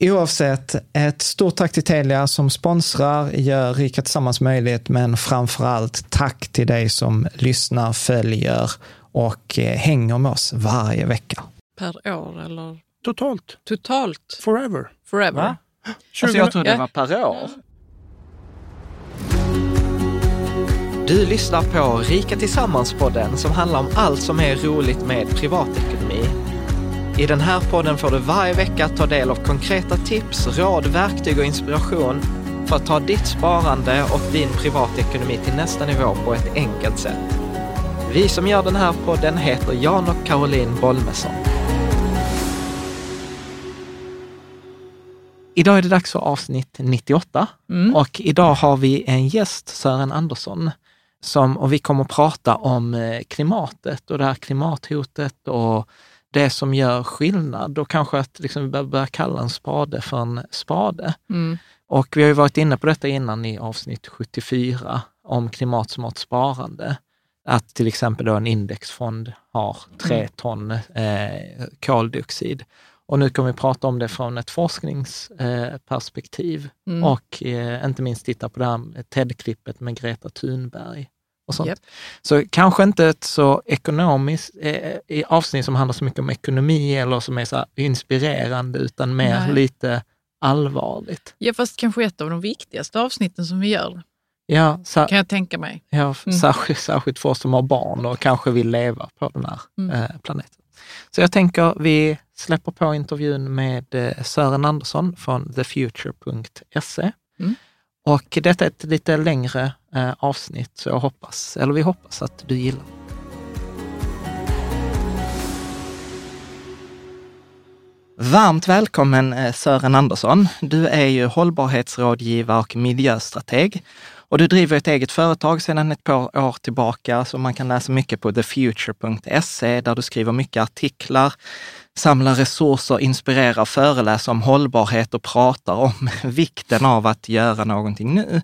Oavsett, ett stort tack till Telia som sponsrar, gör Rika Tillsammans möjligt, men framför allt tack till dig som lyssnar, följer och eh, hänger med oss varje vecka. Per år eller? Totalt. Totalt? Forever. Forever? Va? Alltså jag trodde det var per år. Du lyssnar på Rika Tillsammans-podden som handlar om allt som är roligt med privatekonomi. I den här podden får du varje vecka ta del av konkreta tips, råd, verktyg och inspiration för att ta ditt sparande och din privatekonomi till nästa nivå på ett enkelt sätt. Vi som gör den här podden heter Jan och Caroline Bolmesson. Idag är det dags för avsnitt 98 Mm. och idag har vi en gäst, Sören Andersson, som, och vi kommer att prata om eh, klimatet och det här klimathotet och det som gör skillnad och kanske att liksom vi behöver börja kalla en spade för en spade. Mm. Och vi har ju varit inne på detta innan i avsnitt 74 om klimatsmart sparande. Att till exempel då en indexfond har tre Mm. ton eh, koldioxid. Och nu kommer vi prata om det från ett forskningsperspektiv Mm. och eh, inte minst titta på det här TED-klippet med Greta Thunberg. Och sånt. Japp. Så kanske inte ett så ekonomiskt eh, i avsnitt som handlar så mycket om ekonomi eller som är så inspirerande, utan mer Nej. lite allvarligt. Ja, fast kanske ett av de viktigaste avsnitten som vi gör, Ja, kan jag tänka mig. ja Mm. särskilt, särskilt för oss som har barn och kanske vill leva på den här Mm. eh, planeten. Så jag tänker vi släpper på intervjun med eh, Sören Andersson från thefuture.se. Mm. Och detta är ett lite längre eh, avsnitt, så jag hoppas, eller vi hoppas att du gillar. Varmt välkommen eh, Sören Andersson. Du är ju hållbarhetsrådgivare och miljöstrateg. Och du driver ett eget företag sedan ett par år tillbaka som man kan läsa mycket på thefuture.se där du skriver mycket artiklar, samlar resurser, inspirerar, föreläser om hållbarhet och pratar om vikten av att göra någonting nu.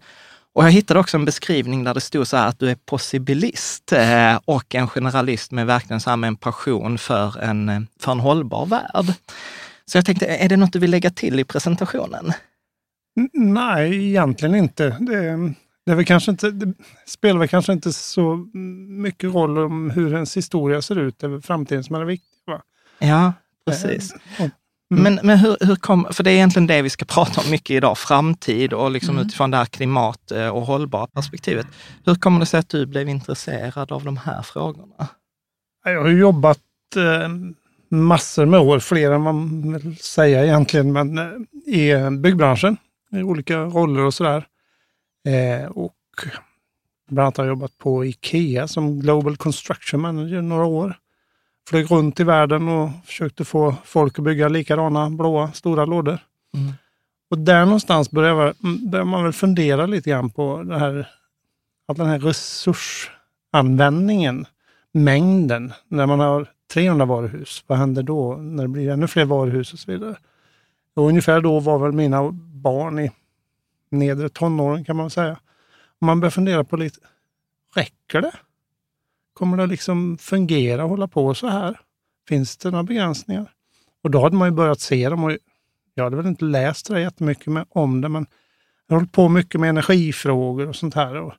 Och jag hittade också en beskrivning där det stod så här att du är possibilist eh, och en generalist med verkligen så med en passion för en, eh, för en hållbar värld. Så jag tänkte, är det något du vill lägga till i presentationen? Nej, egentligen inte. Det, det, väl kanske inte, det spelar väl kanske inte så mycket roll om hur ens historia ser ut. Det är väl framtiden som är det viktiga. Va? Ja, precis. Eh, Mm. Men, men hur, hur kom, för det är egentligen det vi ska prata om mycket idag, framtid och liksom mm. utifrån det här klimat eh, och hållbara perspektivet. Hur kommer det sig att du blev intresserad av de här frågorna? Jag har jobbat eh, massor med år, fler än man vill säga egentligen, men eh, i byggbranschen i olika roller och sådär. Och bland annat har jag jobbat på Ikea som Global Construction Manager några år flög runt i världen och försökte få folk att bygga likadana blåa stora lådor. Mm. Och där någonstans börjar, börjar man väl fundera lite grann på det här, att den här resursanvändningen, mängden, när man har 300 varuhus, vad händer då när det blir ännu fler varuhus och så vidare? Och ungefär då var väl mina barn i nedre tonåren kan man säga. Och man börjar fundera på lite, räcker det? Kommer det liksom fungera och hålla på så här? Finns det några begränsningar? Och då hade man ju börjat se dem och jag hade väl inte läst det jättemycket med, om det, men jag har hållit på mycket med energifrågor och sånt här. Och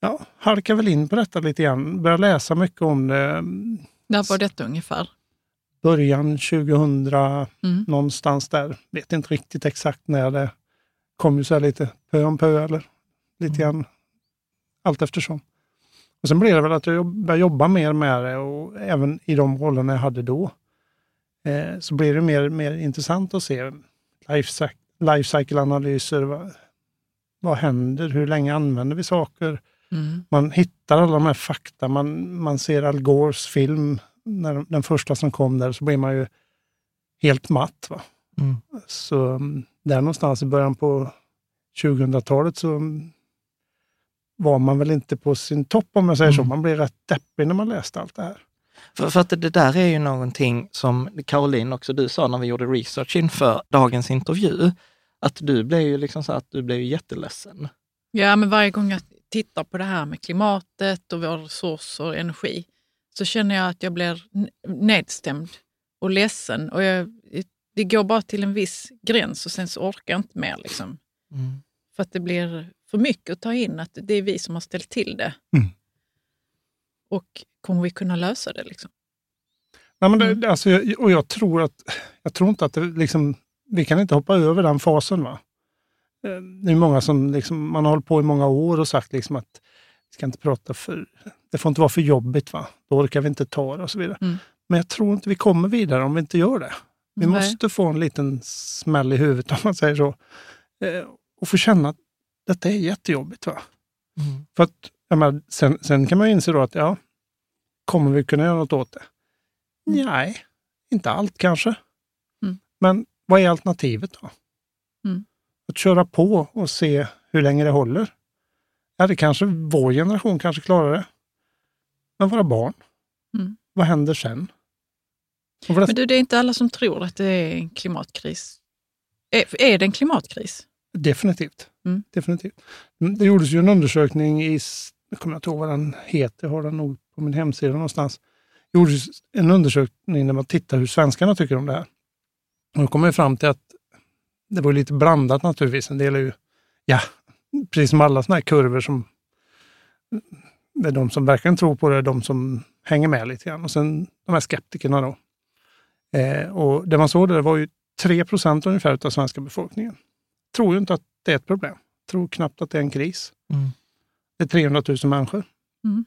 ja, halkar väl in på detta lite grann. Började läsa mycket om det. När var detta ungefär? Början 2000, mm. någonstans där. Vet inte riktigt exakt när det kom ju så här lite pö om pö eller lite mm. grann allt eftersom. Och sen blev det väl att jag började jobba mer med det och även i de rollerna jag hade då. Eh, så blev det mer, mer intressant att se life, life cycle-analyser. Vad, vad händer? Hur länge använder vi saker? Mm. Man hittar alla de här fakta. Man, man ser Al Gores film, när, den första som kom där, så blir man ju helt matt. Va? Mm. Så mm, där någonstans i början på 2000-talet så var man väl inte på sin topp om jag säger mm. så. Man blev rätt deppig när man läste allt det här. För, för, att det där är ju någonting som Caroline också du sa när vi gjorde research inför dagens intervju, att du blev ju liksom så att du blev jätteledsen. Ja, men varje gång jag tittar på det här med klimatet och våra resurser och energi så känner jag att jag blir nedstämd och ledsen. Och jag, det går bara till en viss gräns och sen så orkar jag inte mer. Liksom. Mm. För att det blir för mycket att ta in, att det är vi som har ställt till det. Mm. Och kommer vi kunna lösa det? Liksom? Nej, men det, mm. alltså, och jag tror att, jag tror inte att det liksom, vi kan inte hoppa över den fasen. Va? Eh, det är många som, liksom, man har hållit på i många år och sagt liksom att vi ska inte prata för, det får inte vara för jobbigt, va? då orkar vi inte ta det och så vidare. Mm. Men jag tror inte vi kommer vidare om vi inte gör det. Vi Nej. måste få en liten smäll i huvudet om man säger så. Eh, och få känna att detta är jättejobbigt. Va? Mm. För att, menar, sen, sen, kan man inse då att, ja, kommer vi kunna göra något åt det? Mm. Nej, inte allt kanske. Mm. Men vad är alternativet då? Mm. Att köra på och se hur länge det håller. Ja, det kanske vår generation kanske klarar det. Men våra barn, mm. vad händer sen? Men du, det är inte alla som tror att det är en klimatkris. Är, är det en klimatkris? Definitivt. Mm. Definitivt. Mm, det gjordes ju en undersökning i, jag kommer inte ihåg vad den heter, jag har den nog på min hemsida någonstans. Det gjordes en undersökning där man tittar hur svenskarna tycker om det här. Och då kom jag fram till att det var lite blandat naturligtvis. En del är ju, ja, precis som alla sådana här kurvor som det är de som verkligen tror på det, de som hänger med lite grann. Och sen de här skeptikerna då. Eh, och det man såg där var ju 3 procent ungefär av svenska befolkningen tror ju inte att det är ett problem. Tror knappt att det är en kris. Mm. Det är 300 000 människor. Mm.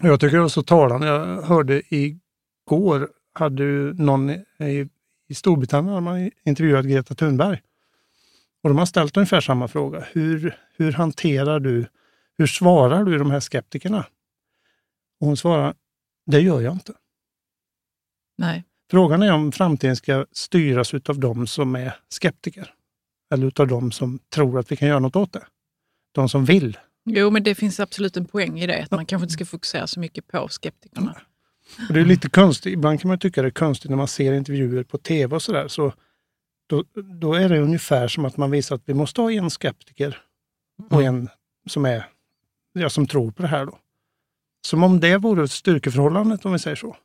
Jag tycker det var så talande. Jag hörde igår, hade någon i, i Storbritannien man intervjuat Greta Thunberg. Och de har ställt ungefär samma fråga. Hur, hur hanterar du, hur svarar du de här skeptikerna? Och hon svarar, det gör jag inte. Nej. Frågan är om framtiden ska styras av de som är skeptiker. Eller utav de som tror att vi kan göra något åt det. De som vill. Jo, men det finns absolut en poäng i det. Att man kanske inte ska fokusera så mycket på skeptikerna. Och det är lite konstigt, ibland kan man tycka det är konstigt när man ser intervjuer på tv och sådär. Så då, då är det ungefär som att man visar att vi måste ha en skeptiker och en som, är, ja, som tror på det här. Då. Som om det vore styrkeförhållandet om vi säger så.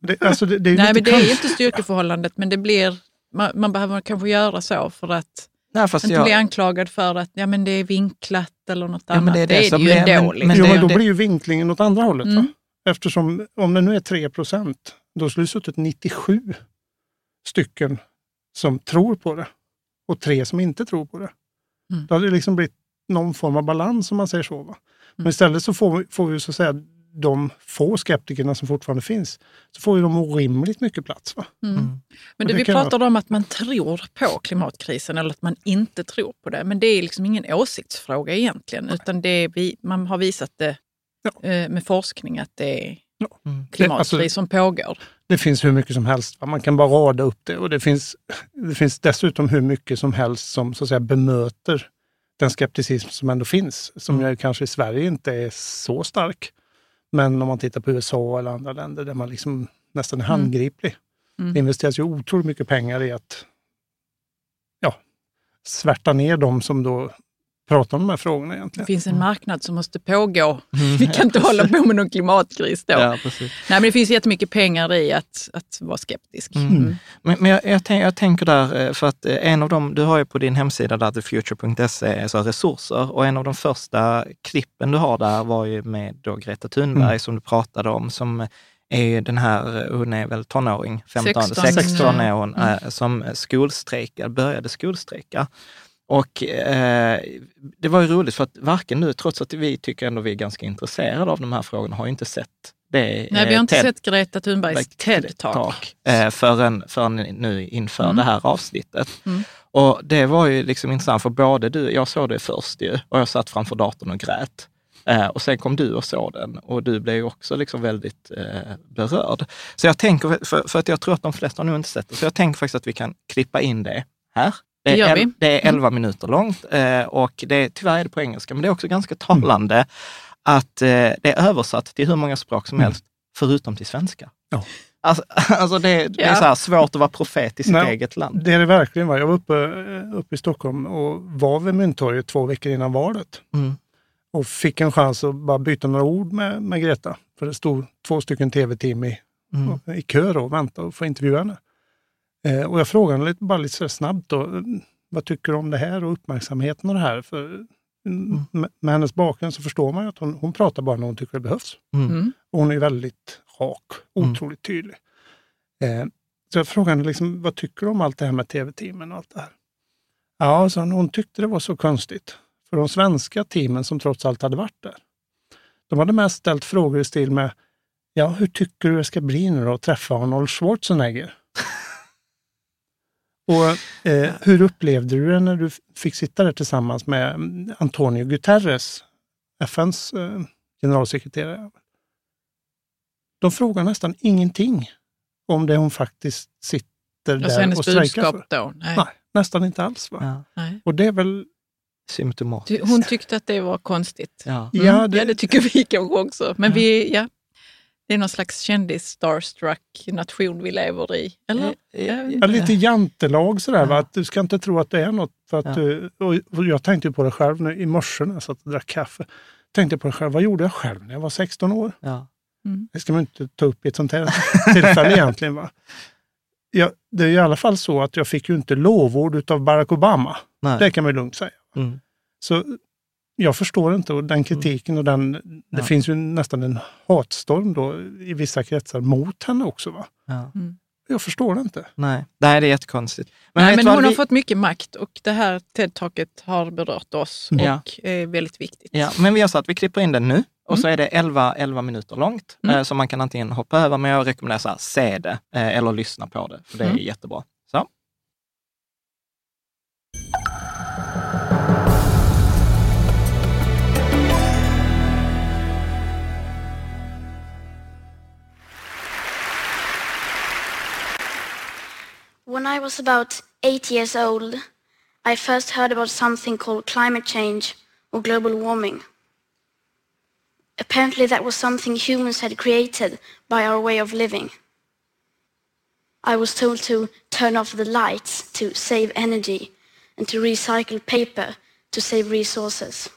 Det, alltså det, det är Nej, men det är inte styrkeförhållandet, men det blir, man, man behöver kanske göra så för att Nej, fast inte jag, bli anklagad för att ja, men det är vinklat eller något Ja, men annat. det är det, det är som det ju blir- ändå. men- liksom. men jo, det- men då det- blir ju vinklingen åt andra hållet. Va? Mm. Eftersom om det nu är 3 procent, då skulle det suttit 97 stycken som tror på det och tre som inte tror på det. Mm. Då hade det liksom blivit någon form av balans om man säger så. Va? Men Mm. istället så får vi, får vi så att säga de få skeptikerna som fortfarande finns, så får ju de orimligt mycket plats. Va? Mm. Mm. Men det, det vi pratade om att man tror på klimatkrisen eller att man inte tror på det. Men det är liksom ingen åsiktsfråga egentligen, utan det är vi, man har visat det Ja. eh, med forskning att det är Mm. klimatkris Det- alltså- som pågår. Det finns hur mycket som helst. Va? Man kan bara rada upp det. Och det finns, det finns dessutom hur mycket som helst som så att säga, bemöter den skepticism som ändå finns. Som Mm. ju kanske i Sverige inte är så stark. Men om man tittar på USA eller andra länder där man liksom nästan är handgriplig. Mm. Det investeras ju otroligt mycket pengar i att ja, svärta ner de som då pratar om de här frågorna Det egentligen. finns en marknad som måste pågå. Mm. Vi kan inte hålla på med någon klimatkris då. Ja, precis. Nej, men det finns jättemycket pengar i att, att vara skeptisk. Mm. Mm. Men, men jag, jag, tänk, jag tänker där, eh, för att eh, en av dem, du har ju på din hemsida där, thefuture.se, så resurser och en av de första klippen du har där var ju med då Greta Thunberg Mm. som du pratade om, som är ju den här, hon är väl tonåring, 15, 16, 16, 16 är hon, mm. eh, som skolstrejkar, började skolstrejka. Och eh, det var ju roligt för att varken nu, trots att vi tycker ändå vi är ganska intresserade av de här frågorna, har inte sett det. Nej, vi eh, har inte TED- sett Greta Thunbergs TED-talk. eh, förrän, förrän nu inför Mm. det här avsnittet. Mm. Och det var ju liksom intressant, för både du, jag såg det först ju, och jag satt framför datorn och grät. Eh, och sen kom du och såg den och du blev också liksom väldigt eh, berörd. Så jag tänker, för, för att jag tror att de flesta har nog inte sett det, så jag tänker faktiskt att vi kan klippa in det här. Det är el-. Mm. Det är 11 minuter långt eh, och det, är- tyvärr är det på engelska, men det är också ganska talande att eh, det är översatt till hur många språk som Mm. helst, förutom till svenska. Ja. Alltså, alltså det, det är så svårt att vara profet i sitt Nej. eget land. Det är det verkligen. Va? Jag var uppe, eh, uppe i Stockholm och var vid Mynttorget två veckor innan valet. Mm. och fick en chans att bara byta några ord med, med Greta. För det stod två stycken tv-team i, Mm. i kö och väntade och få intervjua henne. Eh, och jag frågade henne lite, bara lite snabbt då, eh, vad tycker du om det här och uppmärksamheten och det här? För mm. med, med hennes bakgrund så förstår man ju att hon, hon pratar bara när hon tycker det behövs. Mm. Mm. Och hon är väldigt rak, Mm. otroligt tydlig. Eh, så jag frågade henne, liksom, vad tycker du om allt det här med tv-teamen och allt det här? Ja, så hon, hon tyckte det var så konstigt. För de svenska teamen som trots allt hade varit där, de hade mest ställt frågor i stil med, ja, hur tycker du det ska bli nu då att träffa Arnold Schwarzenegger? Och eh, hur upplevde du det när du fick sitta där tillsammans med mm, Antonio Guterres, FNs eh, generalsekreterare? De frågar nästan ingenting om det hon faktiskt sitter Alltså där och strejkar för. då? Nej. Nej, nästan inte alls. Va? Ja. Nej. Och det är väl, Symptomatiskt. Hon tyckte att det var konstigt. Ja. Mm. Ja, Ja, det- det, tycker vi kanske också. Men Ja. vi, ja, det är någon slags kändis-starstruck-nation vi lever i. Eller? Ja, Jag lite jantelag sådär. Va? Att du ska inte tro att det är något. För att Ja. du, och jag tänkte på det själv nu, i morse när jag satt och drack kaffe. Tänkte på det själv, vad gjorde jag själv när jag var 16 år? Ja. Det ska man inte ta upp i ett sånt här tillfälle egentligen. Va? Ja, det är i alla fall så att jag fick ju inte lovord av Barack Obama. Nej. Det kan man ju lugnt säga. Mm. Så jag förstår inte och den kritiken och den, det Ja. finns ju nästan en hatstorm då i vissa kretsar mot henne också. Va? Ja. Jag förstår det inte. Nej. Det är jättekonstigt. Men, Nej, men hon har vi- fått mycket makt och det här TED-taket har berört oss Ja. och är väldigt viktigt. Ja, men vi har sagt att vi klipper in den nu och Mm. så är det 11, 11 minuter långt. Mm. Eh, så man kan antingen hoppa över, men jag rekommenderar så här, se det eh, eller lyssna på det, för det är Mm. jättebra. When I was about eight years old, I first heard about something called climate change or global warming. Apparently that was something humans had created by our way of living. I was told to turn off the lights to save energy and to recycle paper to save resources.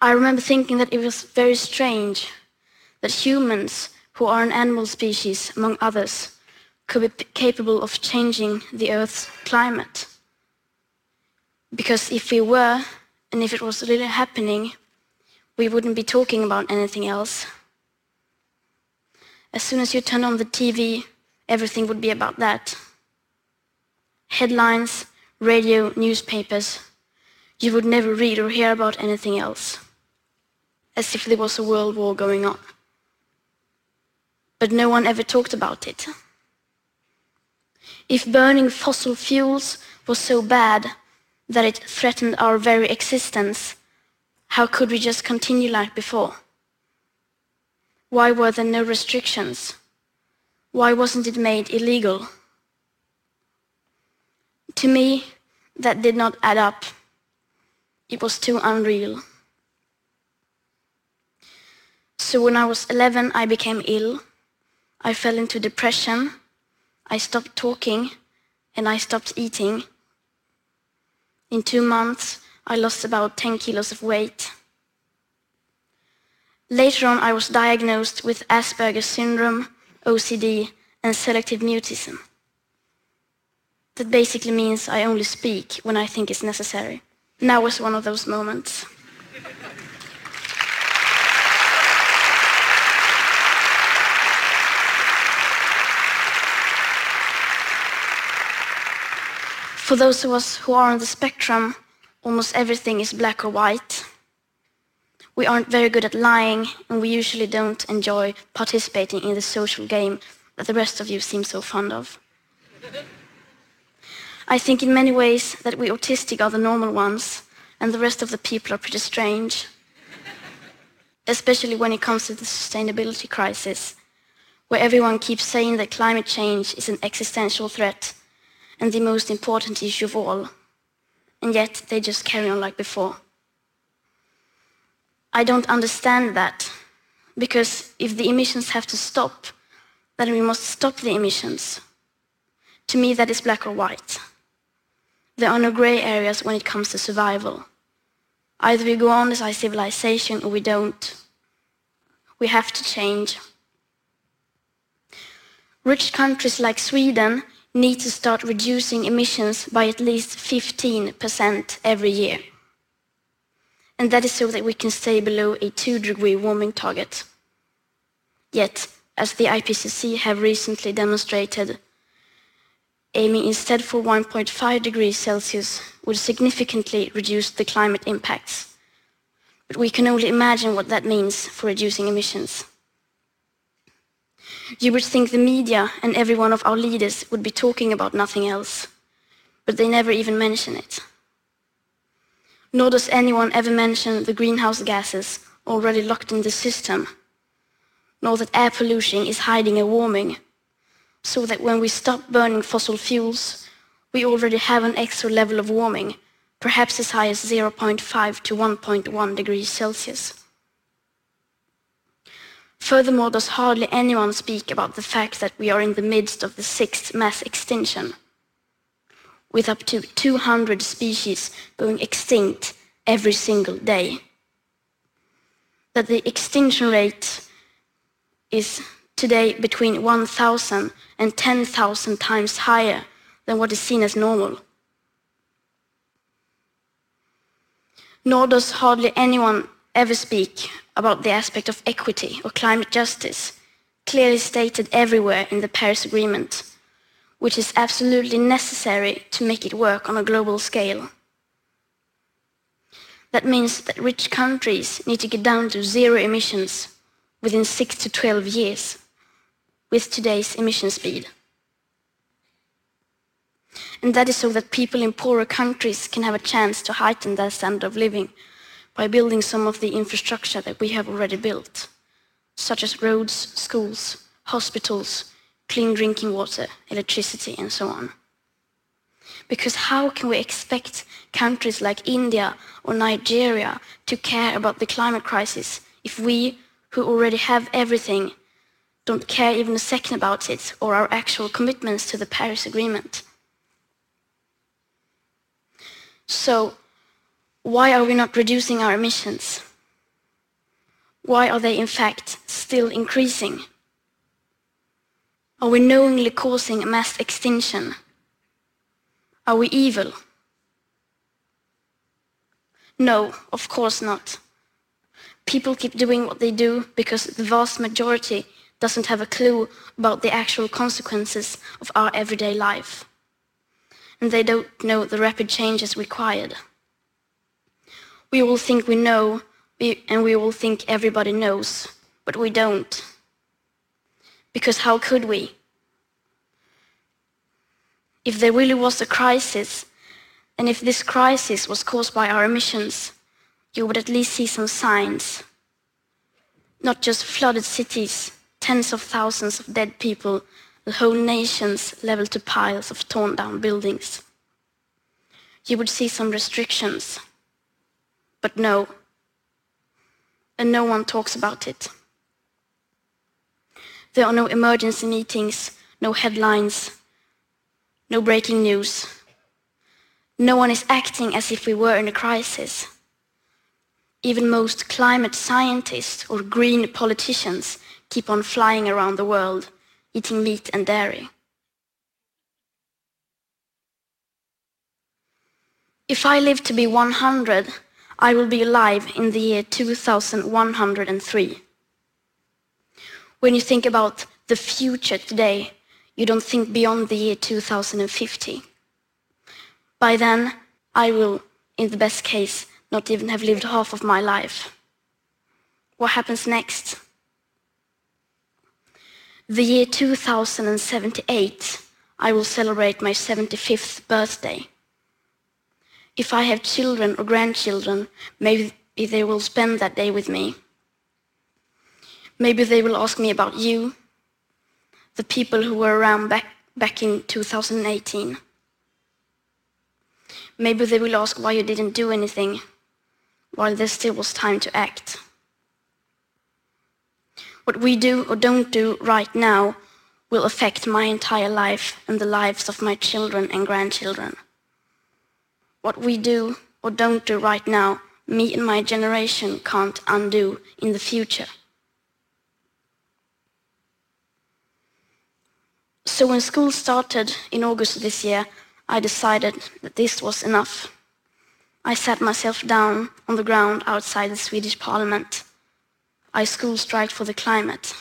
I remember thinking that it was very strange that humans, who are an animal species among others, could be capable of changing the Earth's climate. Because if we were, and if it was really happening, we wouldn't be talking about anything else. As soon as you turn on the TV, everything would be about that. Headlines, radio, newspapers. You would never read or hear about anything else. As if there was a world war going on. But no one ever talked about it. If burning fossil fuels was so bad that it threatened our very existence, how could we just continue like before? Why were there no restrictions? Why wasn't it made illegal? To me, that did not add up. It was too unreal. So when I was 11, I became ill. I fell into depression. I stopped talking and I stopped eating. In two months, I lost about 10 kilos of weight. Later on, I was diagnosed with Asperger's syndrome, OCD, and selective mutism. That basically means I only speak when I think it's necessary. Now was one of those moments. For those of us who are on the spectrum, almost everything is black or white. We aren't very good at lying, and we usually don't enjoy participating in the social game that the rest of you seem so fond of. I think in many ways that we autistic are the normal ones, and the rest of the people are pretty strange. Especially when it comes to the sustainability crisis, where everyone keeps saying that climate change is an existential threat and the most important issue of all. And yet they just carry on like before. I don't understand that, because if the emissions have to stop, then we must stop the emissions. To me, that is black or white. There are no gray areas when it comes to survival. Either we go on as a civilization or we don't. We have to change. Rich countries like Sweden need to start reducing emissions by at least 15% every year. And that is so that we can stay below a 2 degree warming target. Yet, as the IPCC have recently demonstrated, aiming instead for 1.5 degrees Celsius would significantly reduce the climate impacts. But we can only imagine what that means for reducing emissions. You would think the media and every one of our leaders would be talking about nothing else, but they never even mention it. Nor does anyone ever mention the greenhouse gases already locked in the system, nor that air pollution is hiding a warming, so that when we stop burning fossil fuels, we already have an extra level of warming, perhaps as high as 0.5 to 1.1 degrees Celsius. Furthermore, does hardly anyone speak about the fact that we are in the midst of the sixth mass extinction, with up to 200 species going extinct every single day. That the extinction rate is today between 1,000 and 10,000 times higher than what is seen as normal. Nor does hardly anyone ever speak about the aspect of equity or climate justice, clearly stated everywhere in the Paris Agreement, which is absolutely necessary to make it work on a global scale. That means that rich countries need to get down to zero emissions within 6 to 12 years with today's emission speed. And that is so that people in poorer countries can have a chance to heighten their standard of living by building some of the infrastructure that we have already built, such as roads, schools, hospitals, clean drinking water, electricity, and so on. Because how can we expect countries like India or Nigeria to care about the climate crisis if we, who already have everything, don't care even a second about it or our actual commitments to the Paris Agreement? So, why are we not reducing our emissions? Why are they in fact still increasing? Are we knowingly causing a mass extinction? Are we evil? No, of course not. People keep doing what they do because the vast majority doesn't have a clue about the actual consequences of our everyday life. And they don't know the rapid changes required. We all think we know, and we all think everybody knows, but we don't. Because how could we? If there really was a crisis, and if this crisis was caused by our emissions, you would at least see some signs. Not just flooded cities, tens of thousands of dead people, whole nations leveled to piles of torn down buildings. You would see some restrictions. But no. And no one talks about it. There are no emergency meetings, no headlines, no breaking news. No one is acting as if we were in a crisis. Even most climate scientists or green politicians keep on flying around the world, eating meat and dairy. If I live to be 100, I will be alive in the year 2103. When you think about the future today, you don't think beyond the year 2050. By then, I will, in the best case, not even have lived half of my life. What happens next? The year 2078, I will celebrate my 75th birthday. If I have children or grandchildren, maybe they will spend that day with me. Maybe they will ask me about you, the people who were around back, back in 2018. Maybe they will ask why you didn't do anything while there still was time to act. What we do or don't do right now will affect my entire life and the lives of my children and grandchildren. What we do or don't do right now, me and my generation can't undo in the future. So when school started in August this year, I decided that this was enough. I sat myself down on the ground outside the Swedish parliament. I school strike for the climate.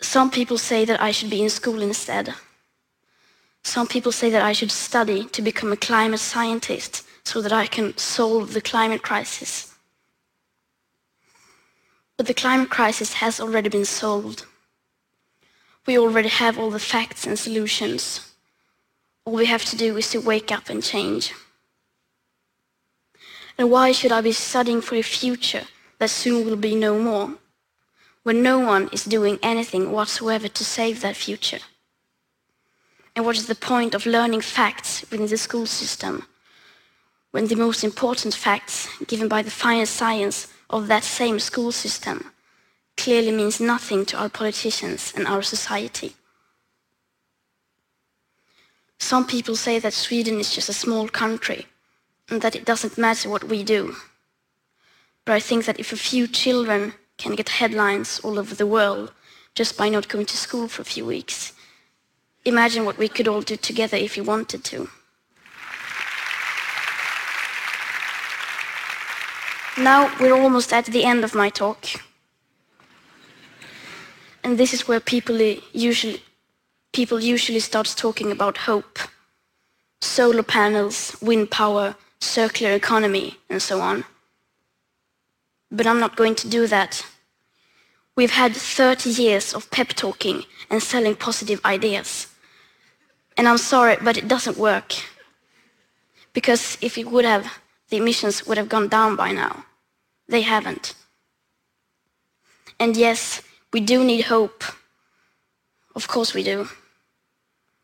Some people say that I should be in school instead. Some people say that I should study to become a climate scientist so that I can solve the climate crisis. But the climate crisis has already been solved. We already have all the facts and solutions. All we have to do is to wake up and change. And why should I be studying for a future that soon will be no more, when no one is doing anything whatsoever to save that future? And what is the point of learning facts within the school system when the most important facts given by the fine science of that same school system clearly means nothing to our politicians and our society? Some people say that Sweden is just a small country and that it doesn't matter what we do. But I think that if a few children can get headlines all over the world just by not going to school for a few weeks, imagine what we could all do together if we wanted to. Now we're almost at the end of my talk. And this is where people usually, people usually start talking about hope. Solar panels, wind power, circular economy, and so on. But I'm not going to do that. We've had 30 years of pep talking and selling positive ideas. And I'm sorry, but it doesn't work. Because if it would have, the emissions would have gone down by now. They haven't. And yes, we do need hope. Of course we do.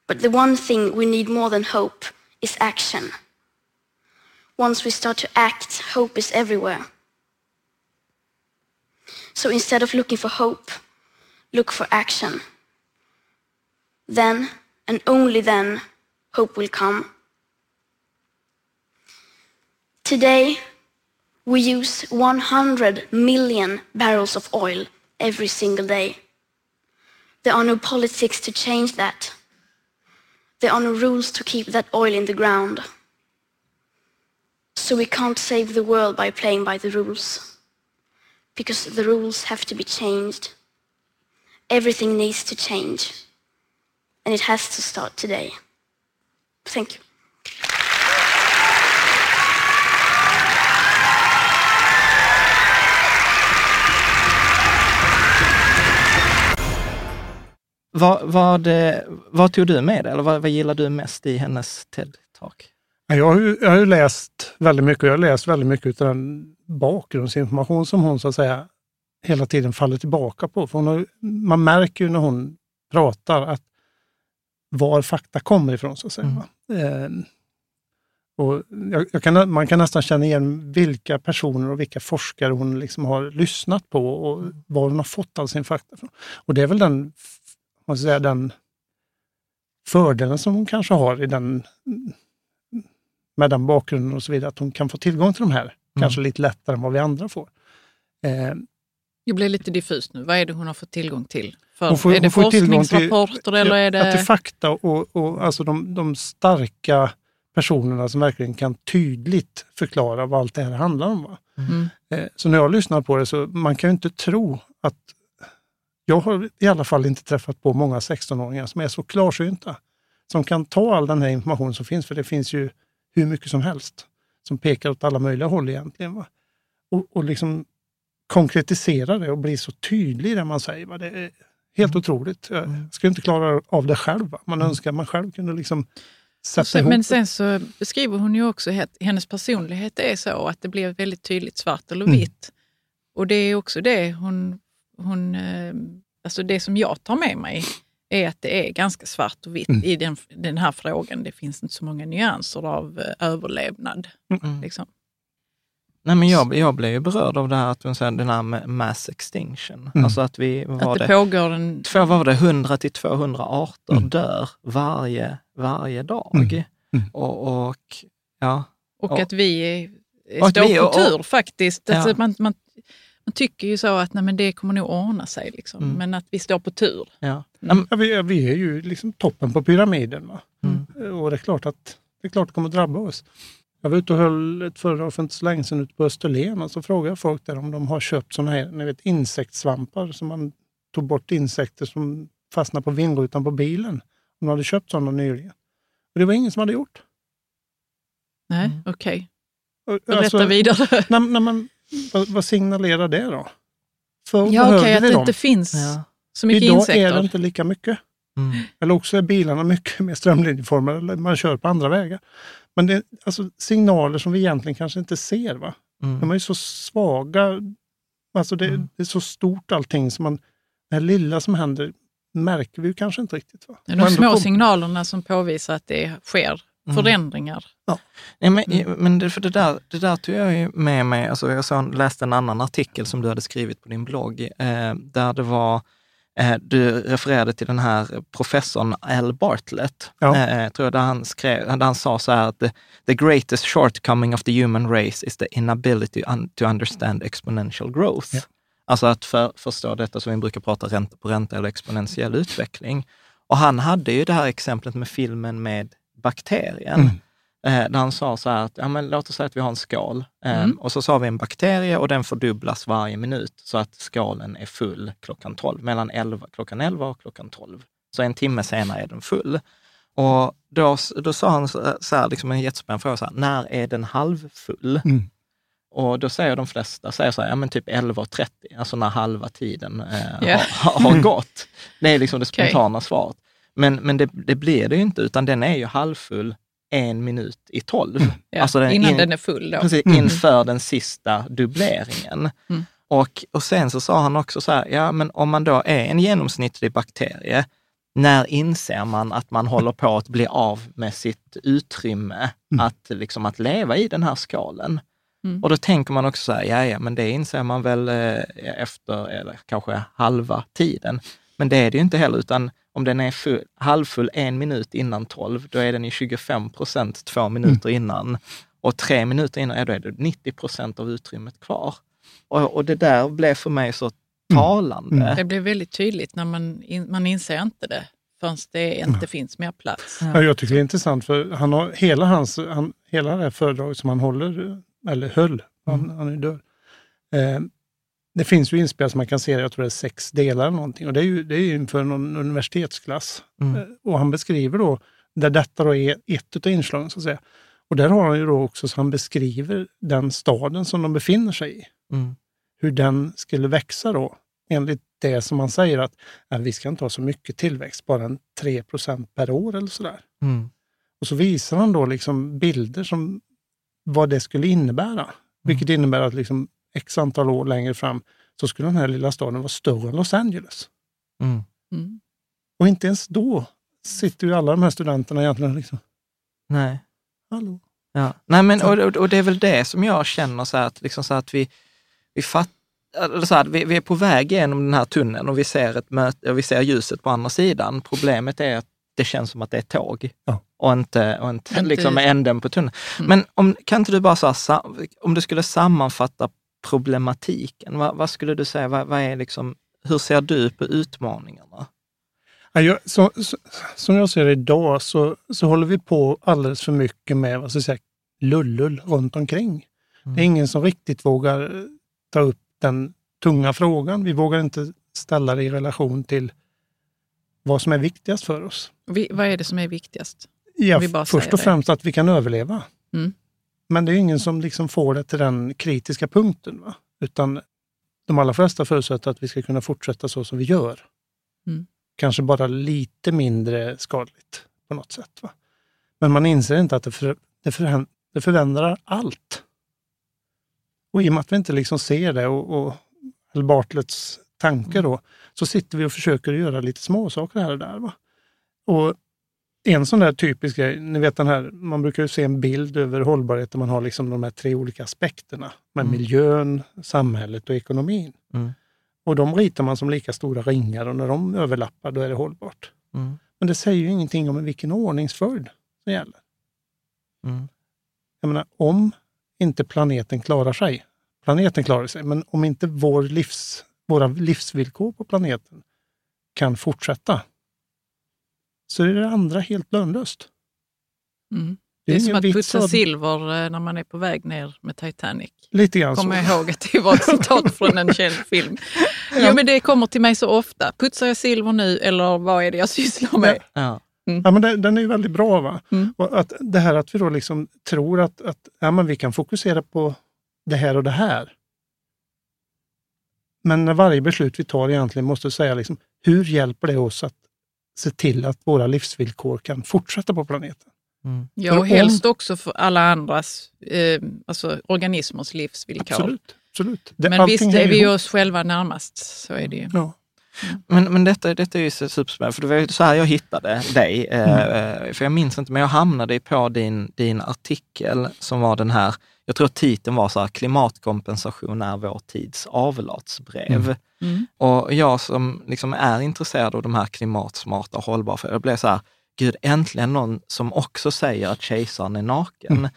But the one thing we need more than hope is action. Once we start to act, hope is everywhere. So instead of looking for hope, look for action. Then, and only then, hope will come. Today, we use 100 million barrels of oil every single day. There are no politics to change that. There are no rules to keep that oil in the ground. So we can't save the world by playing by the rules. Because the rules have to be changed. Everything needs to change. And it has to start today. Thank you. Vad, vad, eh, vad tog du med dig, eller vad, vad gillar du mest i hennes TED-talk? Jag har, ju, jag har ju läst väldigt mycket och jag har läst väldigt mycket av den bakgrundsinformation som hon så att säga hela tiden faller tillbaka på. För hon har, man märker ju när hon pratar att var fakta kommer ifrån så att säga. Eh, och jag, kan, man kan nästan känna igen vilka personer och vilka forskare hon liksom har lyssnat på och var hon har fått all sin fakta från. Och det är väl den, man säga, den fördelen som hon kanske har i den, med den bakgrunden och så vidare, att hon kan få tillgång till de här, kanske lite lättare än vad vi andra får. Eh, Jag blir lite diffus nu. Vad är det hon har fått tillgång till? För, Hon får- är det hon tillgång till- forskningsrapporter eller är det det... fakta och, och alltså de, de starka personerna som verkligen kan tydligt förklara vad allt det här handlar om. Va? Mm. Eh, Så när jag lyssnar på det så man kan ju inte tro att... Jag har i alla fall inte träffat på många 16-åringar som är så klarsynta. Som kan ta all den här informationen som finns, för det finns ju hur mycket som helst som pekar åt alla möjliga håll egentligen. Va? Och, och liksom konkretisera det och bli så tydlig i det man säger. Va? Det är helt otroligt. Jag skulle inte klara av det själv. Va? Man önskar att man själv kunde liksom sätta sen, ihop men sen så beskriver hon ju också att hennes personlighet är så att det blir väldigt tydligt svart eller Mm. vitt. Och det är också det hon, hon... eh, Alltså det som jag tar med mig är att det är ganska svart och vitt Mm. i den, den här frågan. Det finns inte så många nyanser av eh, överlevnad. Mm. Liksom. Nej, men jag, jag blev ju berörd av det här att hon säger den här med mass extinction. Mm. Alltså att vi, vad var Att det, det, pågår en... två, vad var det, 100 till 200 arter Mm. dör varje, varje dag. Mm. Mm. Och, och ja, Och Och- att vi är, och att står vi- på och- tur faktiskt. Ja. Alltså man, man, man tycker ju så att nej, men det kommer nog ordna sig, liksom. Mm. men att vi står på tur. ja. Mm. Ja, vi, vi är ju liksom toppen på pyramiden. Va? Mm. Och det är klart att det är klart det kommer drabba oss. Jag var ute och höll ett föredrag för inte så länge sedan ute på Österlen och så frågade jag folk där om de har köpt sådana här ni vet, insektssvampar som man tog bort insekter som fastnar på vindrutan på bilen. De hade köpt sådana nyligen. Och det var ingen som hade gjort. Nej, Mm. okej. Och, Berätta alltså, vidare. när, när man, vad, vad signalerar det då? För Ja, okej, att vi det dem? inte finns Ja. så mycket Idag insekter. är det inte lika mycket. Mm. Eller också är bilarna mycket mer strömlinjeformade, eller man kör på andra vägar. Men det är alltså signaler som vi egentligen kanske inte ser. Va? Mm. De är ju så svaga. Alltså det, Mm. det är så stort allting. Så man, det här lilla som händer märker vi ju kanske inte riktigt. Va? Det är Och de små kom- signalerna som påvisar att det sker Mm. förändringar. Nej, men Mm. men det, för det, där, det där tog jag ju med mig. Alltså jag såg, läste en annan artikel som du hade skrivit på din blogg, eh, där det var, du refererade till den här professorn Al Bartlett, Ja. eh, tror jag, där han, skrev, där han sa så här att the, greatest shortcoming of the human race is the inability to understand exponential growth. Ja. Alltså att för, förstå detta som vi brukar prata ränta på ränta eller exponentiell utveckling. Och han hade ju det här exemplet med filmen med bakterien. Mm. Eh, där han sa så här att, ja, men låt oss säga att vi har en skål eh, Mm. och så sa vi en bakterie och den fördubblas varje minut så att skålen är full klockan 12, mellan 11, klockan 11 och klockan 12. Så en timme senare är den full. Och då, då sa han så här, liksom en jättespännande fråga, så här, när är den halvfull? Mm. Och då säger de flesta, säger så här, ja men typ 11.30, alltså när halva tiden eh, Ja. har, har gått. Det är liksom det spontana svaret. Men, men det, det blir det ju inte, utan den är ju halvfull en minut i tolv. Ja, Alltså innan in- den är full. Då. Precis, Mm. inför den sista dubbleringen. Mm. Och, och sen så sa han också så här, ja men om man då är en genomsnittlig bakterie, när inser man att man håller på att bli av med sitt utrymme Mm. att, liksom, att leva i den här skalen? Mm. Och då tänker man också så här, ja, ja, men det inser man väl eh, efter eller kanske halva tiden. Men det är det ju inte heller, utan om den är full, halvfull en minut innan tolv, då är den i 25 procent två minuter innan. Och tre minuter innan, ja, då är det 90 procent av utrymmet kvar. Och, och det där blev för mig så talande. Mm. Det blir väldigt tydligt när man, in, man inser inte det förrän det inte finns mer plats. Ja, jag tycker det är intressant för han har, hela, hans, han, hela det här föredraget som han håller, eller höll, han, han är död. Eh, det finns ju inspelat som man kan se, jag tror det är sex delar eller någonting. Och det är ju, det är ju inför någon universitetsklass. Mm. Eh, och han beskriver då, där detta då är ett av inslagen så att säga. Och där har han ju då också, så han beskriver den staden som de befinner sig i. Mm. Hur den skulle växa då, enligt det som man säger att ja, vi ska inte ha så mycket tillväxt, bara en 3% per år eller sådär. Mm. Och så visar han då liksom bilder som vad det skulle innebära. Vilket innebär att liksom x antal år längre fram så skulle den här lilla staden vara större än Los Angeles. Mm. Mm. Och inte ens då sitter ju alla de här studenterna egentligen liksom, Nej. hallå? Ja. Nej, men, och, och- och det är väl det som jag känner så här, att, liksom så här att vi, vi, fatt, eller så här, vi, vi är på väg genom den här tunneln och vi ser, ett möte, och vi ser ljuset på andra sidan. Problemet är att det känns som att det är tåg Ja. och inte, och inte, Inte- liksom änden på tunneln. Mm. Men om, kan inte du bara så här, om du skulle sammanfatta problematiken, vad, vad skulle du säga, vad, vad är liksom, hur ser du på utmaningarna? Ja, jag, så, så, som jag ser det idag så, så håller vi på alldeles för mycket med vad ska jag säga, lullull runt omkring. Det är ingen som riktigt vågar eh, ta upp den tunga frågan. Vi vågar inte ställa det i relation till vad som är viktigast för oss. Vi, vad är det som är viktigast? Ja, Om vi bara först och det. främst att vi kan överleva. Mm. Men det är ingen som liksom får det till den kritiska punkten. Va? Utan de allra flesta förutsätter att vi ska kunna fortsätta så som vi gör. Mm. Kanske bara lite mindre skadligt på något sätt. Va? Men man inser inte att det, för, det, förhän- det förändrar allt. Och i och med att vi inte liksom ser det och, och eller Bartletts tanke då, så sitter vi och försöker göra lite småsaker här och där. Va? Och en sån där typisk grej, ni vet den här, man brukar ju se en bild över hållbarhet där man har liksom de här tre olika aspekterna med Mm. miljön, samhället och ekonomin. Mm. Och de ritar man som lika stora ringar och när de överlappar då är det hållbart. Mm. Men det säger ju ingenting om vilken ordningsföljd som gäller. Mm. Jag menar, om inte planeten klarar sig, planeten klarar sig, men om inte vår livs, våra livsvillkor på planeten kan fortsätta, så är det andra helt lönlöst. Mm. Det Det är är som att putsa att- silver eh, när man är på väg ner med Titanic. Lite grann så. Kommer jag ihåg att det var ett citat från en känd film. Jo, men det kommer till mig så ofta. Putsar jag silver nu eller vad är det jag sysslar med? Ja. Ja, men det, den är ju väldigt bra. Va? Mm. Och att det här att vi då liksom tror att, att ja, men vi kan fokusera på det här och det här. Men när varje beslut vi tar egentligen måste säga liksom, hur hjälper det oss att se till att våra livsvillkor kan fortsätta på planeten? Mm. Ja, och om- helst också för alla andras, eh, alltså organismers livsvillkor. Absolut. absolut. Det, Men visst är vi ihop. oss själva närmast, så är det ju. Ja. Men, men detta, detta är ju så superspännande, för det var ju så här jag hittade dig. Mm. Eh, för jag minns inte, men jag hamnade på din, din artikel som var den här, jag tror titeln var så här, klimatkompensation är vår tids avlatsbrev. Mm. Och jag som liksom är intresserad av de här klimatsmarta och hållbara, för jag blev så här, gud äntligen någon som också säger att kejsaren är naken. Mm.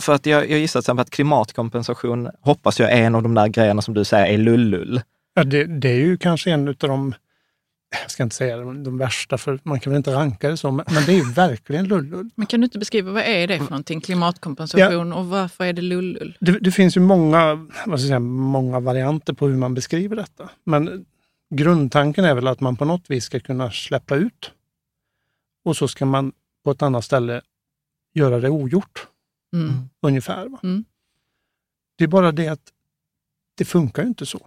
För att jag, jag gissar till exempel att klimatkompensation, hoppas jag är en av de där grejerna som du säger är lullull. Ja, det, det är ju kanske en av de, jag ska inte säga de, de värsta, för man kan väl inte ranka det så, men, men det är ju verkligen lullull. Men kan du inte beskriva vad är det för någonting? Klimatkompensation och varför är det lullull? Det, det finns ju många, vad ska säga, många varianter på hur man beskriver detta. Men grundtanken är väl att man på något vis ska kunna släppa ut och så ska man på ett annat ställe göra det ogjort, Mm. ungefär. Va? Mm. Det är bara det att det funkar ju inte så.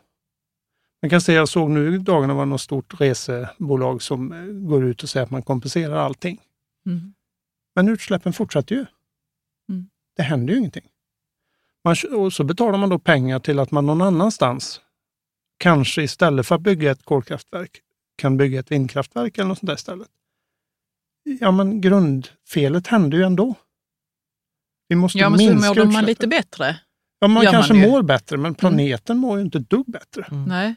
Man kan säga, jag såg nu i dagarna var något stort resebolag som eh, går ut och säger att man kompenserar allting. Mm. Men utsläppen fortsätter ju. Mm. Det händer ju ingenting. Man, och så betalar man då pengar till att man någon annanstans, kanske istället för att bygga ett kolkraftverk, kan bygga ett vindkraftverk eller något sånt där istället. Ja, men grundfelet händer ju ändå. Vi måste Ja, men så minska mår man utsläppen. lite bättre. Ja, man gör man kanske ju. mår bättre, men planeten mår ju inte ett dugg bättre. Mm. Nej.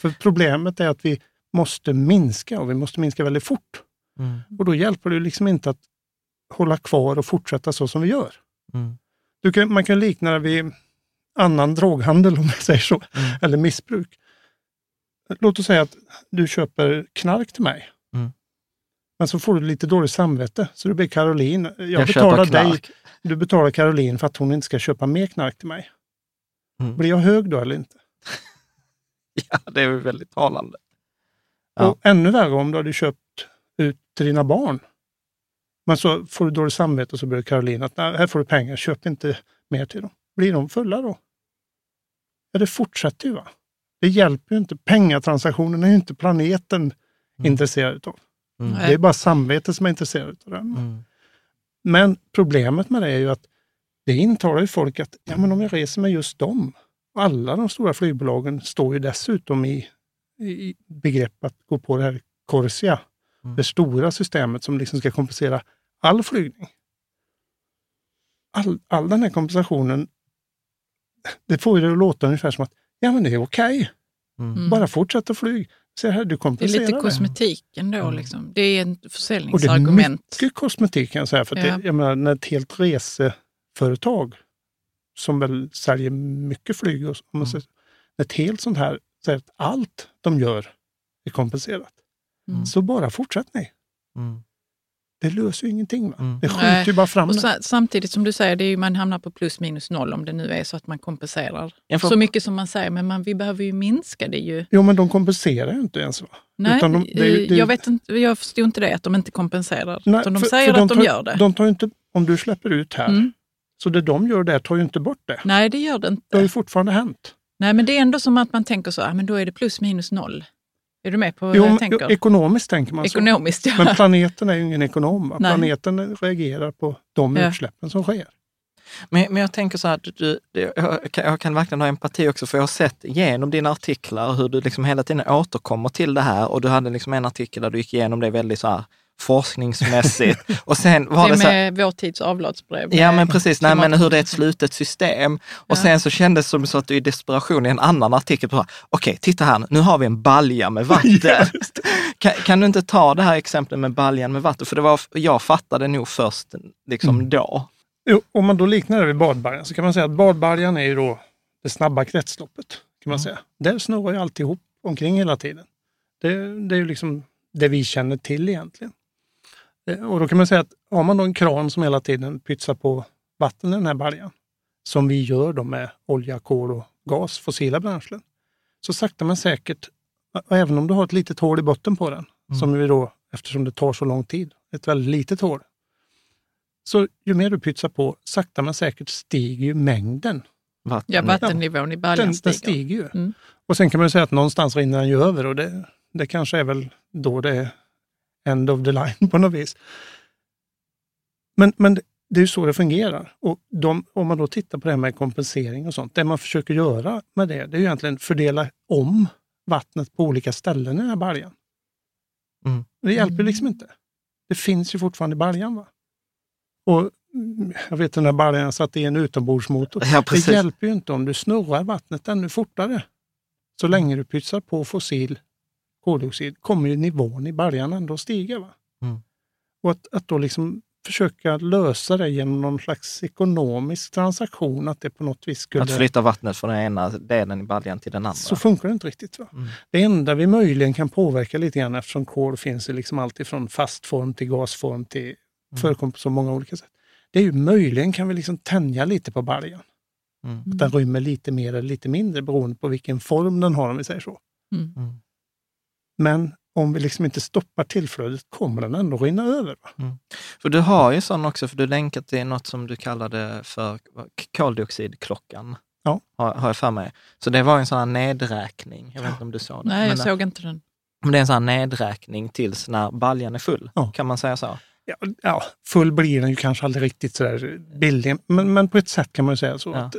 För problemet är att vi måste minska och vi måste minska väldigt fort. Mm. Och då hjälper det liksom inte att hålla kvar och fortsätta så som vi gör. Mm. Kan, man kan likna det vid annan droghandel om jag säger så, Mm. eller missbruk. Låt oss säga att du köper knark till mig. Mm. Men så får du lite dåligt samvete, så du ber Caroline, jag, Jag betalar dig, du betalar Caroline för att hon inte ska köpa mer knark till mig. Mm. Blir jag hög då eller inte? Ja, det är väldigt talande. Ja. Och ännu värre om du hade köpt ut till dina barn. Men så får du dåligt samvete och så börjar Caroline att "Nej, här får du pengar, köp inte mer till dem. Blir de fulla då? Ja, det fortsätter ju. va. Det hjälper ju inte. Pengatransaktionen är ju inte planeten intresserad av. Mm. Det är bara samvetet som är intresserad av den. Mm. Men problemet med det är ju att det intalar ju folk att ja, men om jag reser med just dem, alla de stora flygbolagen står ju dessutom i, i begrepp att gå på det här Corsia, Mm. det stora systemet som liksom ska kompensera all flygning. All, all den här kompensationen, det får ju det att låta ungefär som att ja men det är okej, Mm. bara fortsätta flyg. Se här, du Det är lite det. kosmetiken då. Mm. Liksom. Det är ett Och det är försäljningsargument. mycket kosmetik kan jag säga. För att Ja. det, jag menar, när ett helt reseföretag som väl säljer mycket flyg, och, om man Mm. ett helt sånt här säger att allt de gör är kompenserat. Mm. Så bara fortsätt ni. Mm. Det löser ju ingenting. Va? Mm. Det skjuter ju bara fram Och samtidigt som du säger, det är ju, man hamnar på plus minus noll om det nu är så att man kompenserar Ja, för- så mycket som man säger. Men man, vi behöver ju minska det ju. Jo, men de kompenserar ju inte ens. Va? Nej, Utan de- det eh, det jag, vet inte, jag förstod inte det, att de inte kompenserar. Nej, utan de för- säger för att de tar, gör det. De tar inte, om du släpper ut här, Mm. Så det de gör där tar ju inte bort det. Nej, det gör det inte. Det har ju fortfarande hänt. Nej, men det är ändå som att man tänker så, ah, men då är det plus minus noll. Är du med på vad Jo, jag tänker? jo, ekonomiskt tänker man så. Ekonomiskt, ja. Men planeten är ju ingen ekonom. Nej. Planeten reagerar på de Ja. utsläppen som sker. Men, men jag tänker så här, du, du, jag, kan, jag kan verkligen ha empati också, för jag har sett genom dina artiklar hur du liksom hela tiden återkommer till det här och du hade liksom en artikel där du gick igenom det väldigt så här forskningsmässigt. och sen var det det är så här, med vår tids avlatsbrev. Ja med men precis, nej, men hur det är ett slutet system. Och Ja. sen så kändes det som så att du i desperation i en annan artikel, på, okej titta här, nu har vi en balja med vatten. kan, kan du inte ta det här exemplet med baljan med vatten? För det var, jag fattade nog först liksom Mm. då. Jo, om man då liknar det vid badbaljan så kan man säga att badbaljan är ju då det snabba kretsloppet. kan man säga. Där snurrar ju alltihop omkring hela tiden. Det, det är ju liksom det vi känner till egentligen. Eh, Och då kan man säga att har man då en kran som hela tiden pytsar på vatten i den här baljan, som vi gör då med olja, kol och gas, fossila bränslen, så sakta men säkert, även om du har ett litet hål i botten på den, som vi då, eftersom det tar så lång tid, ett väldigt litet hål, så ju mer du pytsar på, sakta men säkert stiger ju mängden. Vatten. Ja, vattennivån i baljan Den, den stiger. stiger ju. Mm. Och sen kan man säga att någonstans rinner den ju över och det, det kanske är väl då det är end of the line på något vis. Men, men det, är ju så det fungerar. Och de, om man då tittar på det här med kompensering och sånt, det man försöker göra med det, det är ju egentligen fördela om vattnet på olika ställen i den här baljan. Mm. Det hjälper liksom inte. Det finns ju fortfarande i baljan. Va? Och mm, jag vet den där baljan jag satte i en utombordsmotor. Ja, Det hjälper ju inte om du snurrar vattnet ännu fortare. Så länge du pytsar på fossil koldioxid kommer ju nivån i baljan ändå att stiga. Va? Mm. Och att, att då liksom försöka lösa det genom någon slags ekonomisk transaktion, att det på något vis skulle... Att flytta vattnet från den ena delen i baljan till den andra. Så funkar det inte riktigt. Va? Mm. Det enda vi möjligen kan påverka lite grann eftersom kol finns i liksom allt ifrån fast form till gasform till Mm. förekommer på så många olika sätt. Det är ju möjligen kan vi liksom tänja lite på baljan. Mm. Att den rymmer lite mer eller lite mindre beroende på vilken form den har om vi säger så. Mm. Mm. Men om vi liksom inte stoppar tillflödet kommer den ändå rinna över. Va? För du har ju sån också, för du länkar till något som du kallade för koldioxidklockan. Ja. Har, har jag för mig. Så det var en sån här nedräkning. Jag vet inte om du såg det. Nej, jag men, såg inte den. men det är en sån här nedräkning tills när baljan är full. Ja. Kan man säga så? Ja, ja, full blir den ju kanske aldrig riktigt sådär billig, men, men på ett sätt kan man ju säga så. Ja. Att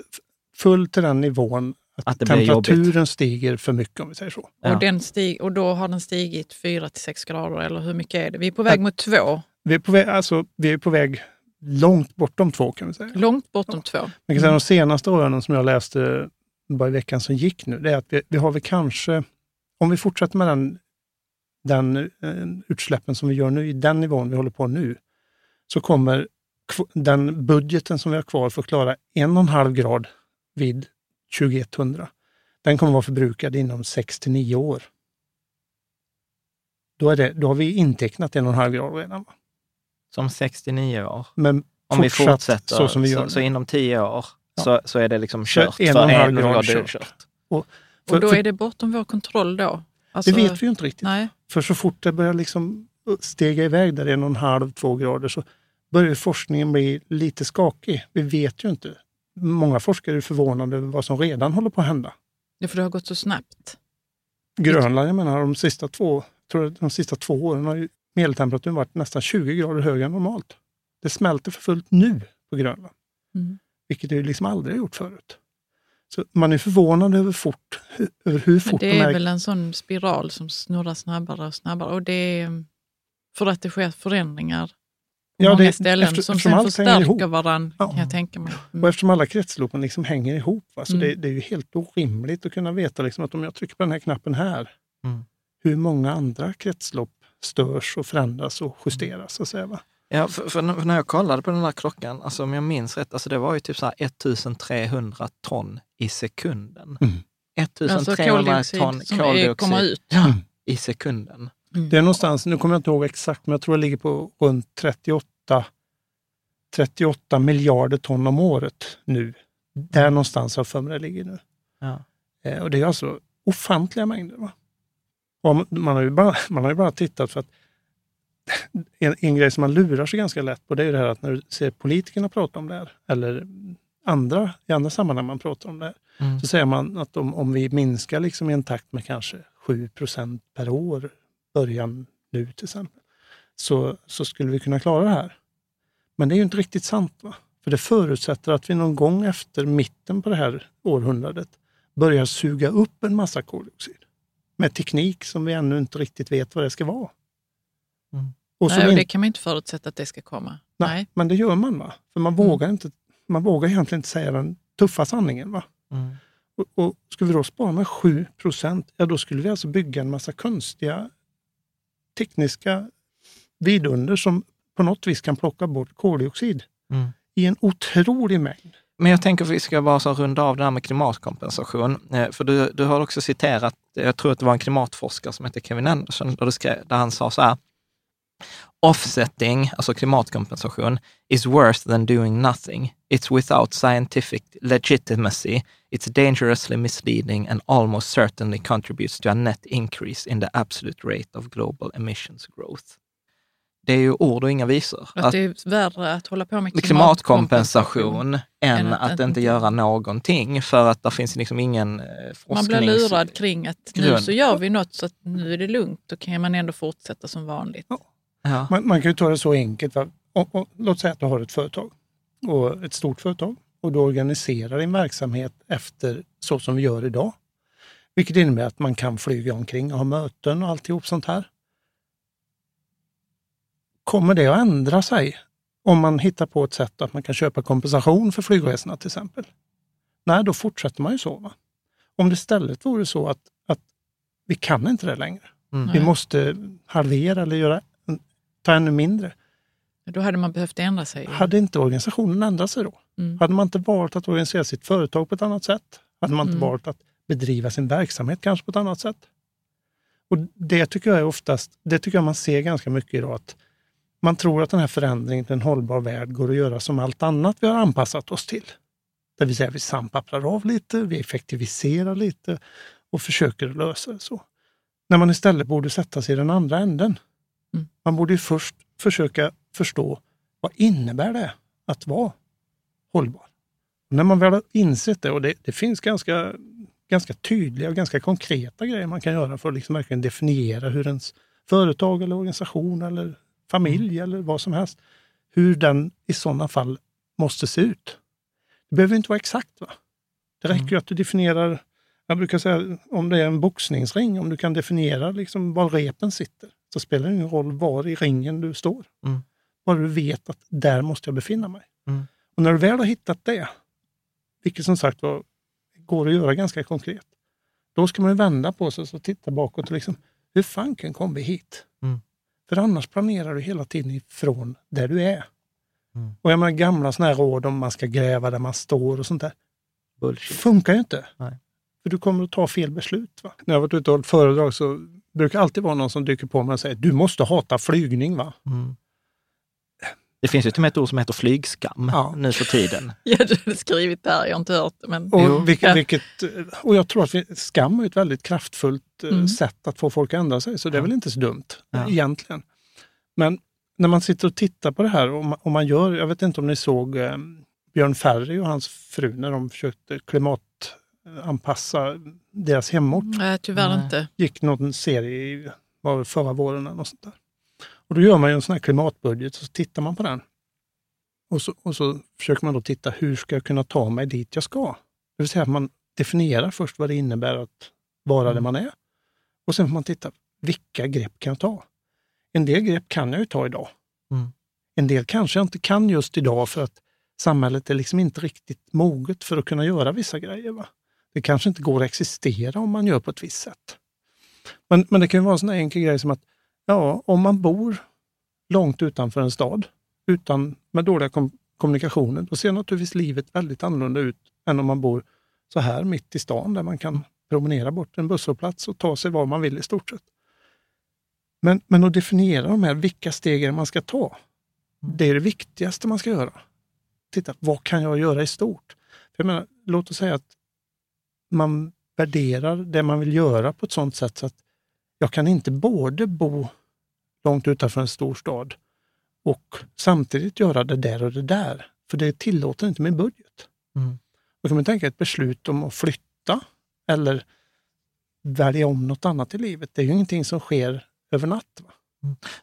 full till den nivån Att det blir jobbigt. temperaturen stiger för mycket om vi säger så. Ja. Och, den stig, och då har den stigit 4 till 6 grader, eller hur mycket är det? Vi är på väg mot två, Vi är på väg, alltså, vi är på väg långt bortom två kan vi säga. långt bortom två. Man kan säga de senaste åren som jag läste bara i veckan som gick nu, det är att vi, vi har väl kanske, om vi fortsätter med den, den eh, utsläppen som vi gör nu, i den nivån vi håller på nu, så kommer den budgeten som vi har kvar för att klara en och en halv grad vid 2100, den kommer vara förbrukad inom 6 till 9 år. Då, är det, då har vi intecknat en och en halv grad redan. va? Som 69 år. Men Om vi fortsätter så som vi gör så, så inom 10 år Ja. så, så är det liksom Så kört. en för och en halv en grad grad kört. kört. Och För- då för- är det bortom vår kontroll då? Alltså, Det vet vi ju inte riktigt. Nej. För så fort det börjar liksom stega iväg där en och en halv, två grader så börjar forskningen bli lite skakig. Vi vet ju inte. Många forskare är förvånade över vad som redan håller på att hända. Det är för det har gått så snabbt. Grönland, jag menar, de sista två, tror jag, de sista två åren har medeltemperaturen varit nästan 20 grader högre än normalt. Det smälter för fullt nu på Grönland, Mm. vilket det ju liksom aldrig gjort förut. Så man är förvånad över, fort, över hur Men fort det de är här väl en sån spiral som snurrar snabbare och snabbare. Och det är för att det sker förändringar Ja, många det- ställen efter- som eftersom sen förstärker varandra, Ja. kan jag tänka mig. Mm. Och eftersom alla kretsloppen liksom hänger ihop, va, så Mm. det, det är ju helt orimligt att kunna veta liksom att om jag trycker på den här knappen här, Mm. hur många andra kretslopp störs och förändras och justeras. Så att säga, va? Ja, för, för när jag kollade på den där klockan, alltså om jag minns rätt, alltså det var ju typ så här 1300 ton i sekunden. Mm. 1300 Alltså koldioxid ton som koldioxid kommer ut. Ja, Mm. i sekunden. Det är någonstans, nu kommer jag inte ihåg exakt, men jag tror det ligger på runt 38, 38 miljarder ton om året nu. Där någonstans har för mig det ligger nu. Ja. Eh, och det är alltså ofantliga mängder. Va? Och man- har ju bara, man har ju bara tittat för att en, en grej som man lurar sig ganska lätt på det är det här att när du ser politikerna prata om det här, eller andra, i andra sammanhang man pratar om det här, Mm. så säger man att om, om vi minskar liksom i en takt med kanske 7% per år, början nu till exempel, så, så skulle vi kunna klara det här. Men det är ju inte riktigt sant. va? För det förutsätter att vi någon gång efter mitten på det här århundradet börjar suga upp en massa koldioxid. Med teknik som vi ännu inte riktigt vet vad det ska vara. Mm. Och Nej, och det kan man inte förutsätta att det ska komma. Nej, Nej. men det gör man. va? För man Mm. vågar, inte, man vågar egentligen inte säga den tuffa sanningen. va? Mm. Och, och Skulle vi då spara med 7 procent, ja då skulle vi alltså bygga en massa konstiga tekniska vidunder som på något vis kan plocka bort koldioxid Mm. i en otrolig mängd. Men jag tänker att vi ska bara så runda av det här med klimatkompensation. Eh, För du, du har också citerat, jag tror att det var en klimatforskare som heter Kevin Anderson, där, skrev, där han sa så här. Offsetting, alltså klimatkompensation, is worse than doing nothing. It's without scientific legitimacy. It's dangerously misleading and almost certainly contributes to a net increase in the absolute rate of global emissions growth. Det är ju ord och inga visor. Att det är värre att hålla på med klimatkompensation än än att, att inte göra någonting för att det finns liksom ingen eh, forsknings... Man blir lurad kring att nu grund. så gör vi något så att nu är det lugnt. Då kan man ändå fortsätta som vanligt. Ja. Man, man kan ju ta det så enkelt. Va? Och, och, låt säga att du har ett företag, och ett stort företag, och du organiserar din verksamhet efter så som vi gör idag. Vilket innebär att man kan flyga omkring och ha möten och alltihop sånt här. Kommer det att ändra sig om man hittar på ett sätt att man kan köpa kompensation för flygresorna till exempel? Nej, då fortsätter man ju så. Va? Om det istället vore så att, att vi kan inte det längre. Mm. Vi måste halvera eller göra, ta ännu mindre. Då hade man behövt ändra sig. Hade inte organisationen ändrat sig då? Mm. Hade man inte valt att organisera sitt företag på ett annat sätt? Hade man inte Mm. valt att bedriva sin verksamhet kanske på ett annat sätt? Och Det tycker jag är oftast, det tycker jag man ser ganska mycket idag. Att man tror att den här förändringen till en hållbar värld går att göra som allt annat vi har anpassat oss till. Det vill säga vi sampapprar av lite, vi effektiviserar lite och försöker lösa det så. När man istället borde sätta sig i den andra änden. Mm. Man borde först försöka förstå vad innebär det att vara hållbar? Och när man väl har insett det, och det, det finns ganska, ganska tydliga och ganska konkreta grejer man kan göra för att liksom verkligen definiera hur ens företag eller organisation eller familj eller vad som helst, hur den i sådana fall måste se ut. Det behöver inte vara exakt. va? Det räcker ju att du definierar Jag brukar säga om det är en boxningsring, om du kan definiera liksom var repen sitter, så spelar det ingen roll var i ringen du står. Mm. Bara du vet att där måste jag befinna mig. Mm. Och när du väl har hittat det, vilket som sagt var går att göra ganska konkret, då ska man vända på sig och titta bakåt. Och liksom, hur fanken kom vi hit? Mm. För annars planerar du hela tiden ifrån där du är. Mm. Och jag menar gamla såna här råd om man ska gräva där man står och sånt där. Bullshit. funkar ju inte. Nej. För du kommer att ta fel beslut. Va? När jag varit ute och hållit föredrag så brukar det alltid vara någon som dyker på mig och säger du måste hata flygning. va? Mm. Det finns ju till och med ett ord som heter flygskam Ja. nu för tiden. Ja, du hade skrivit där, jag har inte hört det. Men... Och, vilket, Ja. vilket, och jag tror att vi, skam är ett väldigt kraftfullt eh, Mm. sätt att få folk att ändra sig, så det är Ja. väl inte så dumt Ja. egentligen. Men när man sitter och tittar på det här och man, och man gör, jag vet inte om ni såg eh, Björn Ferry och hans fru när de försökte klimatanpassa deras hemort. Nej, tyvärr Nej. inte. gick någon serie i, var det förra våren eller något sånt där. Och då gör man ju en sån här klimatbudget och så tittar man på den. Och så, och så försöker man då titta, hur ska jag kunna ta mig dit jag ska? Det vill säga att man definierar först vad det innebär att vara där man är. Och sen får man titta, vilka grepp kan jag ta? En del grepp kan jag ju ta idag. Mm. En del kanske jag inte kan just idag för att samhället är liksom inte riktigt moget för att kunna göra vissa grejer. Va? Det kanske inte går att existera om man gör på ett visst sätt. Men, men det kan ju vara en sån enkel grej som att ja, om man bor långt utanför en stad, utan, med dåliga kom, kommunikationer, då ser naturligtvis livet väldigt annorlunda ut än om man bor så här mitt i stan där man kan promenera bort en busshållplats och ta sig var man vill i stort sett. Men, men att definiera de här, vilka steg man ska ta? Det är det viktigaste man ska göra. Titta, vad kan jag göra i stort? För jag menar, låt oss säga att man värderar det man vill göra på ett sådant sätt så att jag kan inte både bo långt utanför en stor stad och samtidigt göra det där och det där. För det tillåter inte min budget. Mm. Då kan man tänka ett beslut om att flytta eller välja om något annat i livet. Det är ju ingenting som sker över natt. Va?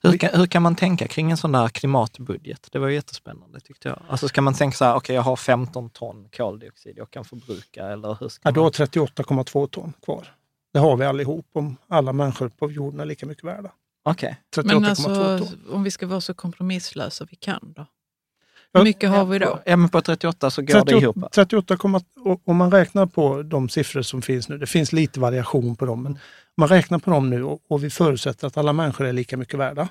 Hur kan, hur kan man tänka kring en sån där klimatbudget? Det var ju jättespännande tyckte jag. Alltså ska man tänka så här, okej jag har 15 ton koldioxid jag kan förbruka eller hur ska Ja, du man? har 38,2 ton kvar. Det har vi allihop om alla människor på jorden är lika mycket värda. Okej. 38,2 Men alltså, ton. om vi ska vara så kompromisslösa vi kan då? Hur mycket har vi då? Ja men på 38 så går det ihop. 38, och om man räknar på de siffror som finns nu, det finns lite variation på dem, men om man räknar på dem nu och, och vi förutsätter att alla människor är lika mycket värda.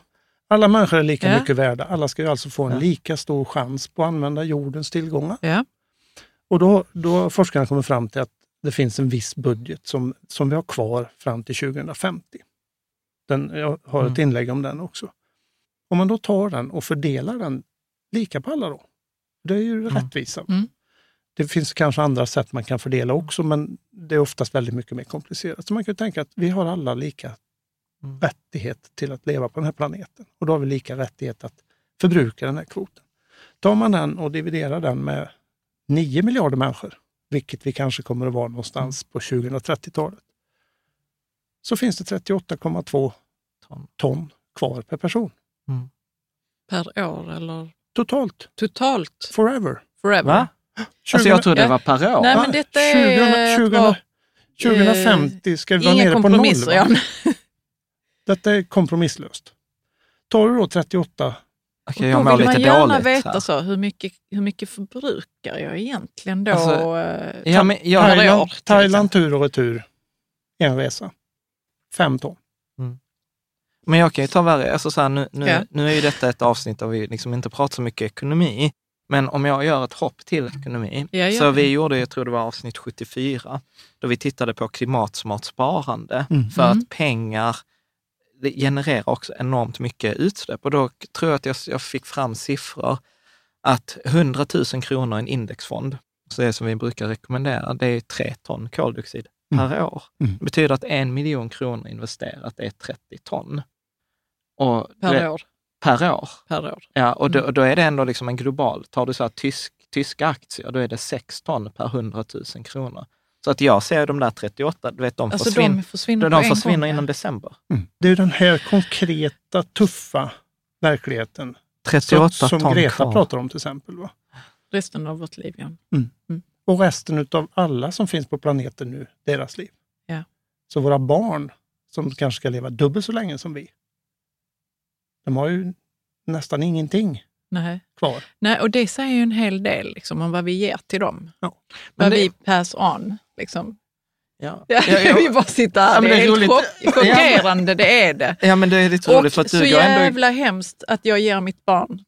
Alla människor är lika Ja. mycket värda. Alla ska ju alltså få en Ja. lika stor chans på att använda jordens tillgångar. Ja. Och då, då har forskarna kommit fram till att det finns en viss budget som, som vi har kvar fram till 2050. Den, jag har ett Mm. inlägg om den också. Om man då tar den och fördelar den lika på alla då, det är ju rättvisa. Mm. Det finns kanske andra sätt man kan fördela också, men det är oftast väldigt mycket mer komplicerat. Så man kan ju tänka att vi har alla lika Mm. rättighet till att leva på den här planeten. Och då har vi lika rättighet att förbruka den här kvoten. Tar man den och dividerar den med 9 miljarder människor, vilket vi kanske kommer att vara någonstans på 2030-talet, så finns det 38,2 Ton. ton kvar per person. Per år eller Totalt, totalt? forever. Forever? Va? Alltså jag trodde det var per år. Nej, men detta är 20, ett bra- 2050 ska vi vara Inga nere på noll. Ja. Detta är kompromisslöst. Tar du då 38, Okej, Då jag mår vill man gärna dåligt. veta här. så, hur mycket, hur mycket förbrukar jag egentligen då? Alltså, eh, Ja, men jag, per år, Thailand, Thailand tur och retur, en resa. Fem ton. Men jag kan ju ta värre, alltså så här, nu, nu, Ja. nu är ju detta ett avsnitt där vi liksom inte pratar så mycket ekonomi, men om jag gör ett hopp till ekonomi, Ja, så vi gjorde, jag tror det var avsnitt 74, då vi tittade på klimatsmart sparande, Mm. för Mm. att pengar det genererar också enormt mycket utsläpp. Och då tror jag att jag, jag fick fram siffror att 100 000 kronor i en indexfond, så det som vi brukar rekommendera, det är 3 ton koldioxid per år. Mm. Det betyder att en miljon kronor investerat är 30 ton. Och Per det- år. Per år. Per år. Ja, och då, och då är det ändå liksom en global. Tar du så här tysk, tyska aktier, då är det 6 ton per 100 000 kronor. Så att jag ser de där 38, du vet de Alltså försvinner, de försvinner de, försvinner gång, innan december. Mm. Det är den här konkreta, tuffa verkligheten 38 som, som ton Greta kvar. pratar om till exempel. Va? Resten av vårt liv, ja. Och resten av alla som finns på planeten nu, deras liv. Ja. Så våra barn, som kanske ska leva dubbelt så länge som vi, de har ju nästan ingenting Nej. kvar. Nej, och det säger ju en hel del liksom, om vad vi ger till dem. Ja. Vad det- vi pass on. Liksom. Ja. Ja, Ja, vi bara sitter här. Ja, det det är helt roligt. chockerande, det är det. ja, men det är lite Och roligt för att så du ändå... jävla hemskt att jag ger mitt barn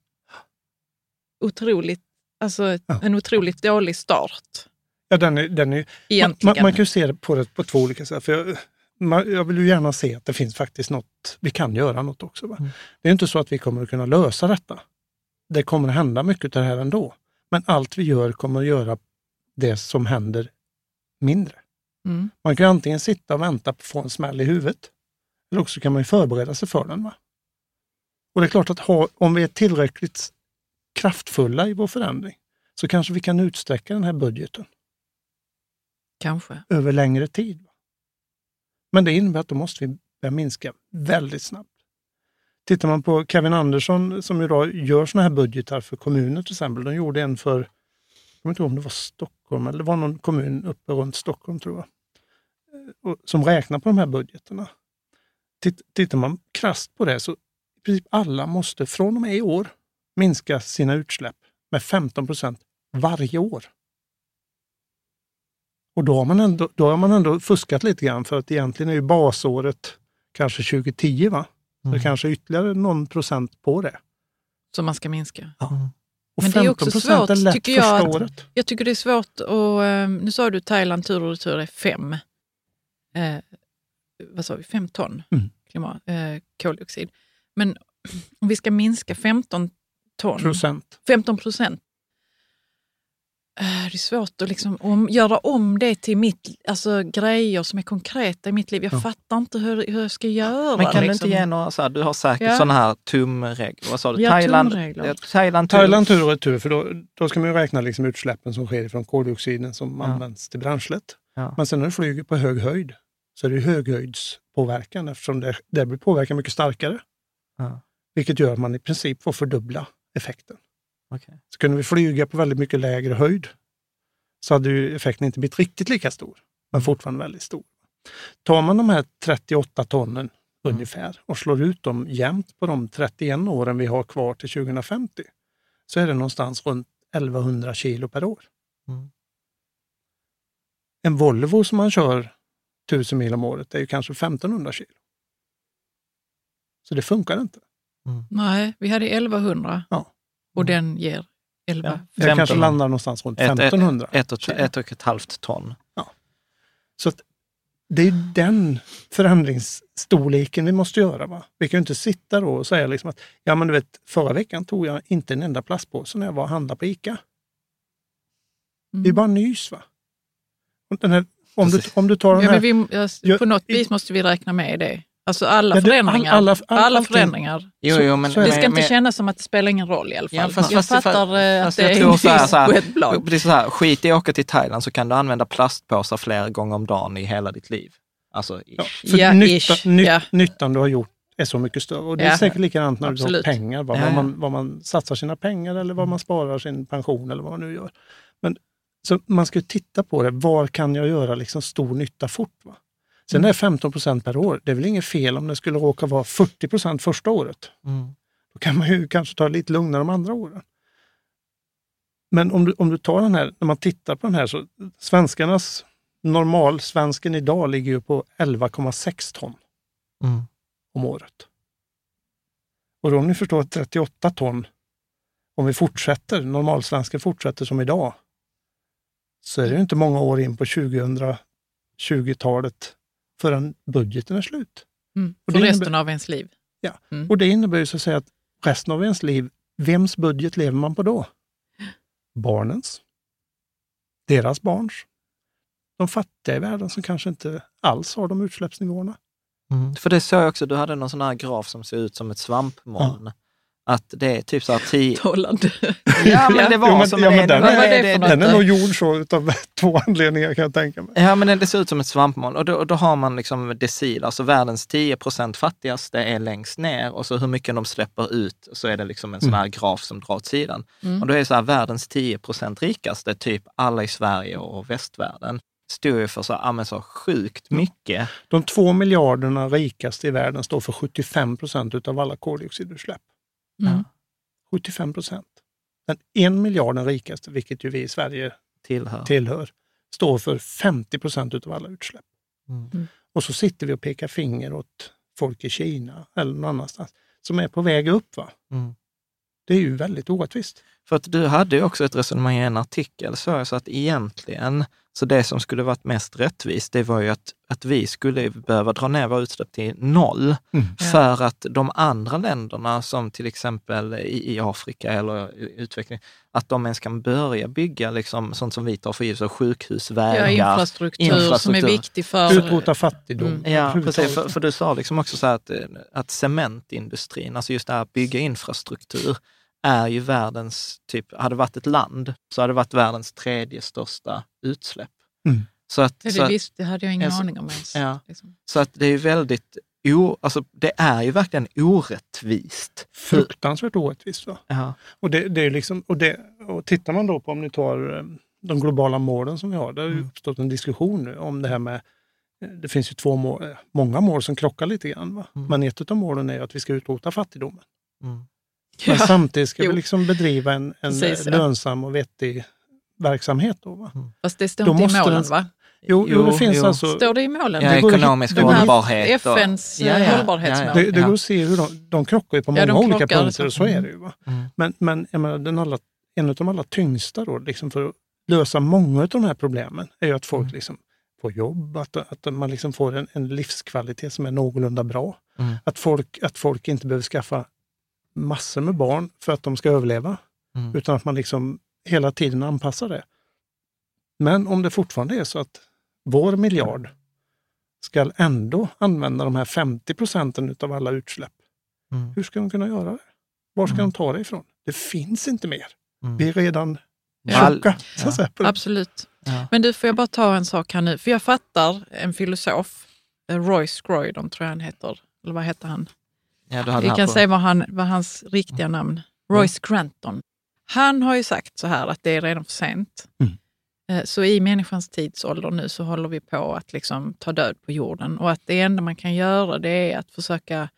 otroligt, alltså Ja. en otroligt dålig start. Ja, den är, den är, man, man, man kan ju se det på, det på två olika sätt. För jag, jag vill ju gärna se att det finns faktiskt något, vi kan göra något också. Mm. Det är inte så att vi kommer att kunna lösa detta. Det kommer att hända mycket av det här ändå. Men allt vi gör kommer att göra det som händer mindre. Mm. Man kan antingen sitta och vänta på att få en smäll i huvudet. Eller också kan man ju förbereda sig för den. Va? Och det är klart att ha, om vi är tillräckligt kraftfulla i vår förändring så kanske vi kan utsträcka den här budgeten Kanske. över längre tid. Men det innebär att då måste vi börja minska väldigt snabbt. Tittar man på Kevin Andersson som idag gör sådana här budgetar för kommuner till exempel. De gjorde en för, jag kommer inte ihåg om det var Stockholm eller det var någon kommun uppe runt Stockholm tror jag. Eh, och, som räknar på de här budgeterna. Titt, tittar man krasst på det så i princip alla måste från och med i år minska sina utsläpp med 15 procent varje år. Och då har, man ändå, då har man ändå fuskat lite grann för att egentligen är ju basåret kanske 2010 va? Så Mm. det kanske är ytterligare någon procent på det. Som man ska minska. Mm. Och Men det är också 15 procent är svårt, lätt tycker jag, första att- året. Jag tycker det är svårt att... eh, Nu sa du Thailand tur och retur är fem. Eh, vad sa vi? Fem ton Mm. klimat, eh, koldioxid. Men om vi ska minska 15 ton, Procent. 15 procent. Eh, det är svårt att liksom om, göra om det till mitt, alltså, grejer som är konkreta i mitt liv. Jag Ja. fattar inte hur, hur jag ska göra. Men kan du liksom. inte ge några, så här, du har säkert Ja. sådana här tumregler. Vad sa du? Ja, Thailand, tumregler. Thailand, tur. Thailand tur och retur, för då, då ska man ju räkna liksom utsläppen som sker från koldioxiden som Ja. används till bränslet. Ja. Men sen när du flyger på hög höjd så är det höghöjdspåverkan eftersom det, det blir påverkan mycket starkare. Ja. Vilket gör att man i princip får fördubbla effekten. Okej. Så kunde vi flyga på väldigt mycket lägre höjd så hade ju effekten inte blivit riktigt lika stor, men fortfarande väldigt stor. Tar man de här 38 tonnen ungefär och slår ut dem jämnt på de 31 åren vi har kvar till 2050 så är det någonstans runt 1100 kilo per år. Mm. En Volvo som man kör 1000 mil om året är ju kanske 1500 kilo. Så det funkar inte. Nej, vi hade 1100 Ja. Och den ger 11. Ja. Det kanske 1500. landar någonstans runt Ett- ett- 1500. Ett och, ett och ett halvt ton. Så att det är den förändringsstorleken vi måste göra. Va? Vi kan ju inte sitta då och säga liksom att ja, men du vet, förra veckan tog jag inte en enda plastpåse när jag var och handlade på ICA. Mm. Det är bara nys. Va? Här, om, du, om du tar den Ja, här... men vi, Ja, på något vis måste vi räkna med det. Alltså alla Ja, det- förändringar. all- alla- Alla, all- allting- förändringar. Jo, Så- jo, men, Det det. ska men- inte men- kännas som att det spelar ingen roll i alla fall. Ja, fast- jag fast- fattar eh, att fast det jag är en så här- på ett blad. Precis så här, skit i att åka till Thailand så kan du använda plastpåsar flera gånger om dagen i hela ditt liv. Alltså, Ja, för Ja, nytta, ish, ny, ja. Nyttan du har gjort är så mycket större. Och det är Ja, säkert likadant när du absolut. har pengar. Va? Ja, Vad, ja. man, vad man satsar sina pengar eller vad man sparar sin pension eller vad man nu gör. Men, så man ska ju titta på det. Var kan jag göra liksom stor nytta fort? Va? Sen är 15 procent per år, det är väl inget fel om det skulle råka vara 40 procent första året. Mm. Då kan man ju kanske ta det lite lugnare de andra åren. Men om du, om du tar den här, när man tittar på den här så svenskarnas normalsvensken idag ligger ju på 11,6 ton Mm. om året. Och då om ni förstår att 38 ton, om vi fortsätter, normalsvensken fortsätter som idag, så är det ju inte många år in på 2020-talet förrän budgeten är slut. Mm, Och för det resten innebär- av ens liv. Mm. Och det innebär ju så att säga att resten av ens liv, vems budget lever man på då? Barnens. Deras barns. De fattiga i världen som kanske inte alls har de utsläppsnivåerna. Mm. För det såg jag också, du hade någon sån här graf som ser ut som ett svampmoln. Att det är typ så här tio... Dollarn. Ja, men det var Jo, men- så. ja, men den är- det? Den är nog gjord så utav två anledningar kan jag tänka mig. Ja, men det ser ut som ett svampmoln. Och då, då har man liksom decil, alltså världens 10 procent fattigaste är längst ner och så hur mycket de släpper ut så är det liksom en sån här graf som drar åt sidan. Och då är det så här, världens 10 procent rikaste, typ alla i Sverige och västvärlden, står ju för så, ja, så sjukt mycket. De två miljarderna rikaste i världen står för 75 procent utav alla koldioxidutsläpp. Mm. 75 procent. Den en miljarden rikaste, vilket ju vi i Sverige Tillhör. tillhör, står för 50 procent utav alla utsläpp. Mm. Mm. Och så sitter vi och pekar finger åt folk i Kina eller någon annanstans som är på väg upp. Va? Mm. Det är ju väldigt orättvist. För att du hade ju också ett resonemang i en artikel, så, så att egentligen, så det som skulle varit mest rättvist, det var ju att, att vi skulle behöva dra ner våra utsläpp till noll, Mm. för att de andra länderna, som till exempel i, i Afrika eller utveckling, att de ens kan börja bygga liksom, sånt som vi tar för givet, så sjukhus, vägar. Ja, infrastruktur, som är infrastruktur. viktig för... Utrota fattigdom. Mm. Ja, precis. För, för du sa liksom också så här att, eh, att cementindustrin, alltså just det här att bygga infrastruktur, är ju världens, typ, hade det varit ett land, så hade det varit världens tredje största utsläpp. Mm. Så, att, Ja, så, det, att, visst, det hade jag ingen Ja, så- aning om ens. ja. Liksom. så att det är ju väldigt, o, alltså det är ju verkligen orättvist. Fruktansvärt orättvist. Va? Ja. Och, det, det är liksom, och, det, och tittar man då på om ni tar eh, de globala målen som vi har, det har ju Mm. uppstått en diskussion nu om det här med eh, det finns ju två mål, eh, många mål som krockar lite grann. Va? Mm. Men ett av målen är att vi ska utrota fattigdomen. Mm. Men Ja. samtidigt ska Jo. vi liksom bedriva en, en eh, ja. lönsam och vettig verksamhet. Då, va? Fast det står Då inte i måste målen, den- va? Jo, jo, det finns alltså... Står det i målen? Ja, Det går- ekonomisk det går- hållbarhet. och- FNs Ja, ja. hållbarhetsmål. Det, det Ja. går att se hur de, de krockar ju på Ja, många de olika punkter och så är det ju. Va? Mm. Men, men jag menar, den alla, en av de allra tyngsta då, liksom för att lösa många av de här problemen är ju att folk Mm. liksom får jobb, att, att man liksom får en, en livskvalitet som är någorlunda bra. Mm. Att, folk, att folk inte behöver skaffa massor med barn för att de ska överleva, Mm. utan att man liksom hela tiden anpassar det. Men om det fortfarande är så att vår miljard ska ändå använda de här 50 procenten av alla utsläpp, Mm. hur ska de kunna göra det? Var ska Mm. de ta det ifrån? Det finns inte mer. Mm. Vi är redan Ja. tjocka. Ja. att säga, på det. Absolut. Ja. Men du, får jag bara ta en sak här nu? För jag fattar en filosof, eh, Roy Scroydon tror jag han heter. Eller vad heter han? Ja, Vi kan säga vad, han, vad hans riktiga namn Royce Granton. Han har ju sagt så här att det är redan för sent. Mm. Eh, Så i människans tidsålder nu så håller vi på att liksom ta död på jorden och att det enda man kan göra det är att försöka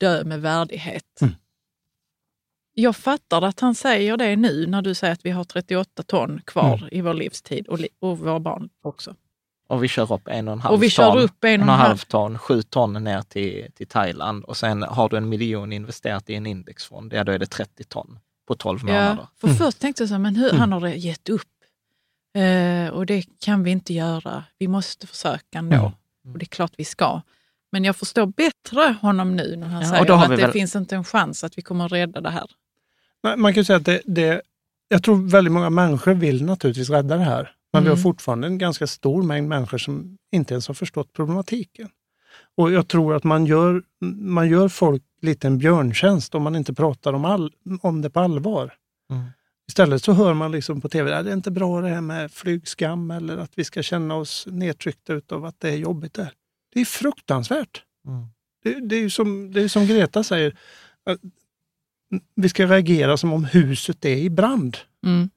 dö med värdighet. Mm. Jag fattar att han säger det nu när du säger att vi har 38 ton kvar Mm. i vår livstid och, li- och våra barn också. Och vi kör upp en och en halv Och vi ton, kör upp en och en och en halv ton, sju ton ner till, till Thailand och sen har du en miljon investerat i en indexfond, ja då är det 30 ton på 12 månader. Ja, för först tänkte jag så här, men hur, han har gett upp. Eh, och det kan vi inte göra. Vi måste försöka ändå. Mm. Och det är klart vi ska. Men jag förstår bättre honom nu när han Ja, säger att det väl- finns inte en chans att vi kommer att rädda det här. Nej, Man kan ju säga att det, det, jag tror väldigt många människor vill naturligtvis rädda det här. Men vi har Mm. fortfarande en ganska stor mängd människor som inte ens har förstått problematiken. Och jag tror att man gör, man gör folk lite en björntjänst om man inte pratar om, all, om det på allvar. Mm. Istället så hör man liksom på tv, "Ja, det är inte bra det här med flygskam eller att vi ska känna oss nedtryckta utav att det är jobbigt där. Det är fruktansvärt. Mm. Det, det är som, det är som Greta säger, att vi ska reagera som om huset är i brand. Mm.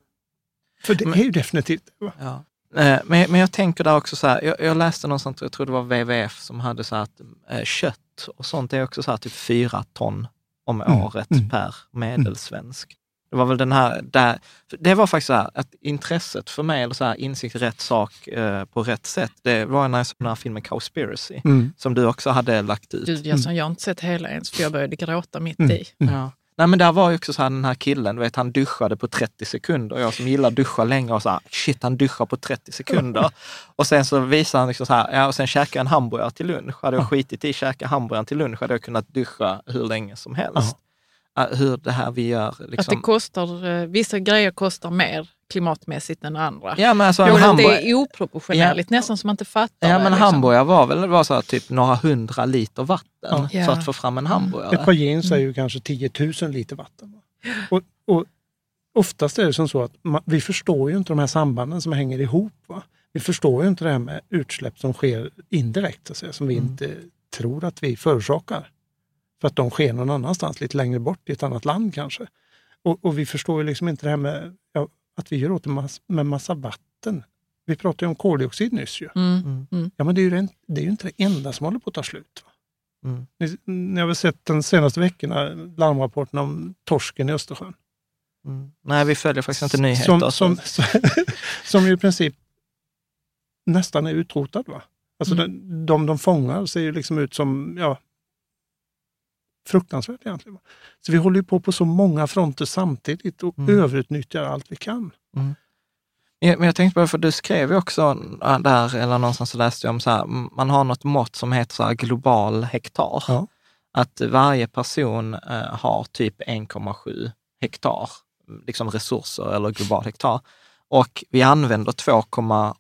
För det Men- är ju definitivt? Ja. Eh, Men, men jag tänker där också så här, jag, jag läste någonstans, jag tror det var WWF som hade så här att eh, kött och sånt är också så här typ fyra ton om Mm, året mm. per medelsvensk. Det var väl den här, där, det var faktiskt så här att intresset för mig, eller så här insikt i rätt sak eh, på rätt sätt, det var när jag såg den här filmen Cowspiracy, Mm. som du också hade lagt ut. Gud, jag, jag har inte sett hela ens för jag började gråta mitt Mm. i. Ja. Nej men där var ju också så här den här killen, vet han duschade på 30 sekunder. Jag som gillar duscha länge och så här, shit han duschar på 30 sekunder. och sen så visar han liksom så här, ja och sen käkar jag en hamburgare till lunch. Hade jag skitit i att käka hamburgaren till lunch hade jag kunnat duscha hur länge som helst. Eh, hur det här vi gör. Liksom. Att det kostar, eh, vissa grejer kostar mer klimatmässigt än andra. Ja, men alltså, det hamburg- är oproportionerligt, nästan som man inte fattar Ja, men liksom. hamburgare var väl var så här, typ några hundra liter vatten Ja. för att få fram en hamburgare. Ett par jeans är ju kanske 10 000 liter vatten. Och, och oftast är det som så att man, vi förstår ju inte de här sambanden som hänger ihop. Va? Vi förstår ju inte det här med utsläpp som sker indirekt, så att säga, som vi inte tror att vi förorsakar. För att de sker någon annanstans, lite längre bort i ett annat land kanske. Och, och vi förstår ju liksom inte det här med ja, att vi gör åt det mass, med massa vatten. Vi pratade ju om koldioxid nyss. Ju. Mm. Ja, men det är, ju den, det är ju inte det enda som håller på att ta slut. Va? Mm. Ni, ni har väl sett de senaste veckorna larmrapporterna om torsken i Östersjön? Mm. Nej, vi följer faktiskt inte nyheter. Som, som, som, som ju i princip nästan är utrotad. Va? Alltså Mm. de, de de fångar ser ju liksom ut som ja, fruktansvärt egentligen. Så vi håller på på så många fronter samtidigt och Mm. överutnyttjar allt vi kan. Ja, men jag tänkte på det, för du skrev ju också äh, där, eller någonstans så läste jag om så här, man har något mått som heter så global hektar. Ja. Att varje person eh, har typ 1,7 hektar liksom resurser eller global hektar. Och vi använder 2,8.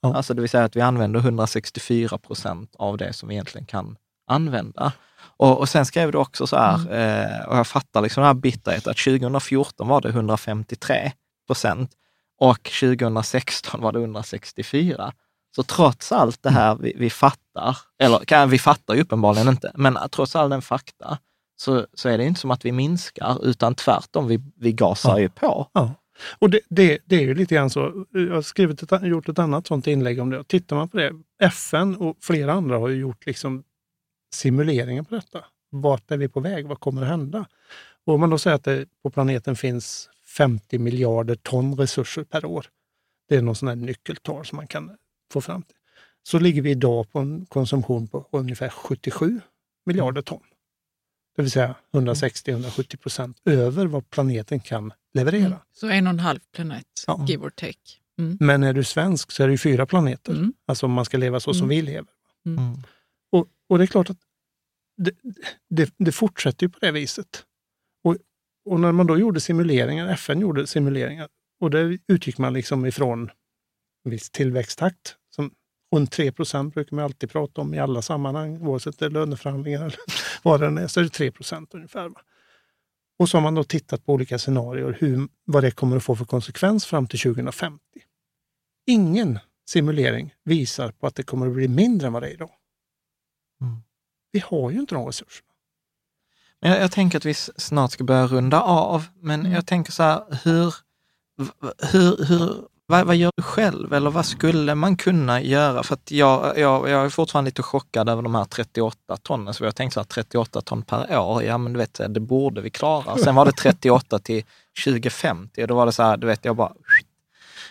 Ja. Alltså det vill säga att vi använder 164 procent av det som vi egentligen kan använda. Och, och sen skrev du också så här, eh, och jag fattar liksom den här bitterheten, att 2014 var det 153 procent och 2016 var det 164. Så trots allt det här vi, vi fattar, eller vi fattar ju uppenbarligen inte, men trots all den fakta så, så är det inte som att vi minskar, utan tvärtom, vi, vi gasar Ja. ju på. Ja. Och det, det, det är ju lite grann så. Jag har skrivit ett, gjort ett annat sånt inlägg om det. Tittar man på det, FN och flera andra har ju gjort liksom simuleringar på detta. Vart är vi på väg? Vad kommer att hända? Och om man då säger att det på planeten finns 50 miljarder ton resurser per år. Det är någon sån här nyckeltal som man kan få fram till. Så ligger vi idag på en konsumtion på ungefär 77 miljarder ton. Det vill säga 160-170 procent över vad planeten kan leverera. Mm. Så en och en halv planet, Ja. give or take. Mm. Men är du svensk så är det ju fyra planeter. Mm. Alltså om man ska leva så som Mm. vi lever. Och, och det är klart att det, det, det fortsätter ju på det viset. Och, och när man då gjorde simuleringar, FN gjorde simuleringar, och där utgick man liksom ifrån en viss tillväxttakt. Som runt 3 procent brukar man alltid prata om i alla sammanhang, oavsett det är löneförhandlingar eller vad det än är, så är det 3 procent ungefär. Va? Och så har man då tittat på olika scenarier, hur, vad det kommer att få för konsekvens fram till 2050. Ingen simulering visar på att det kommer att bli mindre än vad det är idag. Vi har ju inte de resurserna. Men jag, jag tänker att vi snart ska börja runda av, men Mm. jag tänker så här, hur, hur, hur, vad, vad gör du själv eller vad skulle man kunna göra? För att jag, jag, jag är fortfarande lite chockad över de här 38 tonnen, så jag tänkte så här 38 ton per år, ja men du vet, det borde vi klara. Sen var det 38 till 2050 och då var det så här, du vet, jag bara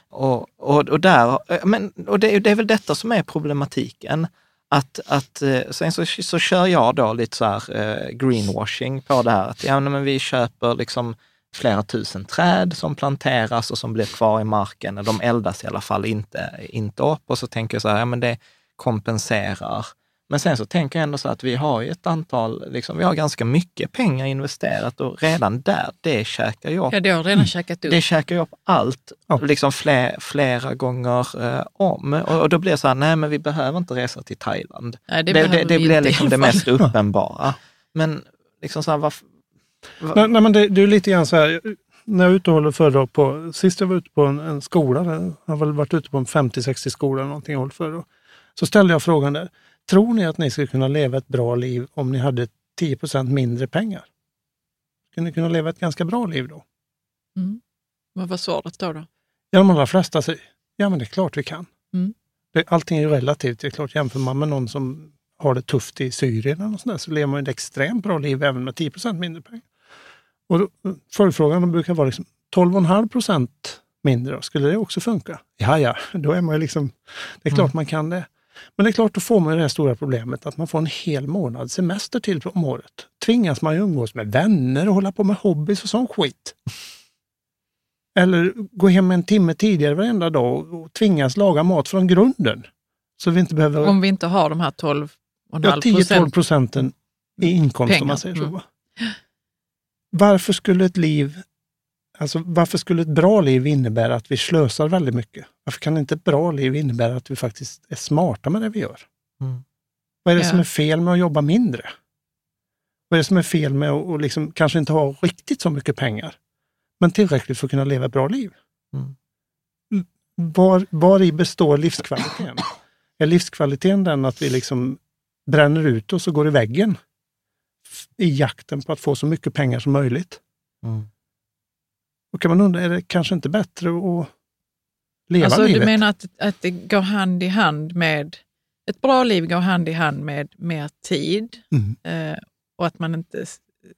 och, och, och, där, men, och det, det är väl detta som är problematiken. Att, att, eh, sen så, så kör jag då lite så här eh, greenwashing på det här. Att ja, men vi köper liksom flera tusen träd som planteras och som blir kvar i marken. De eldas i alla fall inte, inte upp. Och så tänker jag så här, ja men det kompenserar. Men sen så tänker jag ändå så att vi har ju ett antal, liksom, vi har ganska mycket pengar investerat och redan där, det käkar ju upp Ja, det har redan käkat upp. det käkar ju upp allt, Ja. liksom fler, flera gånger eh, om. Och, och då blir det så här, nej men vi behöver inte resa till Thailand. Nej, Det, det det, det, blir liksom det mest uppenbara. Men liksom så här, varför... va- Nej, nej, men det, det är lite grann så här, när jag är ute och håller föredrag på, sist jag var ute på en, en skola, där, jag har väl varit ute på en 50-60 skolor eller någonting och hållit föredrag. Så ställde jag frågan där, tror ni att ni skulle kunna leva ett bra liv om ni hade 10% mindre pengar? Skulle ni kunna leva ett ganska bra liv då? Mm. Vad var svaret då? då? Ja, de allra flesta säger, ja men det är klart vi kan. Mm. Det, allting är ju relativt. Det är klart, jämför man med någon som har det tufft i Syrien eller något sånt där, så lever man ett extremt bra liv även med 10% mindre pengar. Och då, följdfrågan brukar vara liksom, 12,5 procent mindre, då, skulle det också funka? Ja, ja, då är man ju liksom, det är klart man kan det. Men det är klart, då får man det här stora problemet att man får en hel månad semester till om året. Tvingas man ju umgås med vänner och hålla på med hobbys och sån skit. Eller gå hem en timme tidigare varenda dag och tvingas laga mat från grunden. Så vi inte behöver... Om vi inte har de här 12,5 Ja, 10-12 procent. procenten i inkomst om pengar. man säger så. Mm. Va? varför skulle ett liv, alltså varför skulle ett bra liv innebära att vi slösar väldigt mycket? Varför kan inte ett bra liv innebära att vi faktiskt är smarta med det vi gör? Mm. Vad är det Ja. som är fel med att jobba mindre? Vad är det som är fel med att liksom, kanske inte ha riktigt så mycket pengar, men tillräckligt för att kunna leva ett bra liv? Mm. Var, var i består livskvaliteten? Är livskvaliteten den att vi liksom bränner ut oss och går i väggen i jakten på att få så mycket pengar som möjligt? Mm. Då kan man undra, är det kanske inte bättre att leva Alltså, livet? du menar att, att det går hand i hand med, ett bra liv går hand i hand med mer tid Mm. eh, och att man inte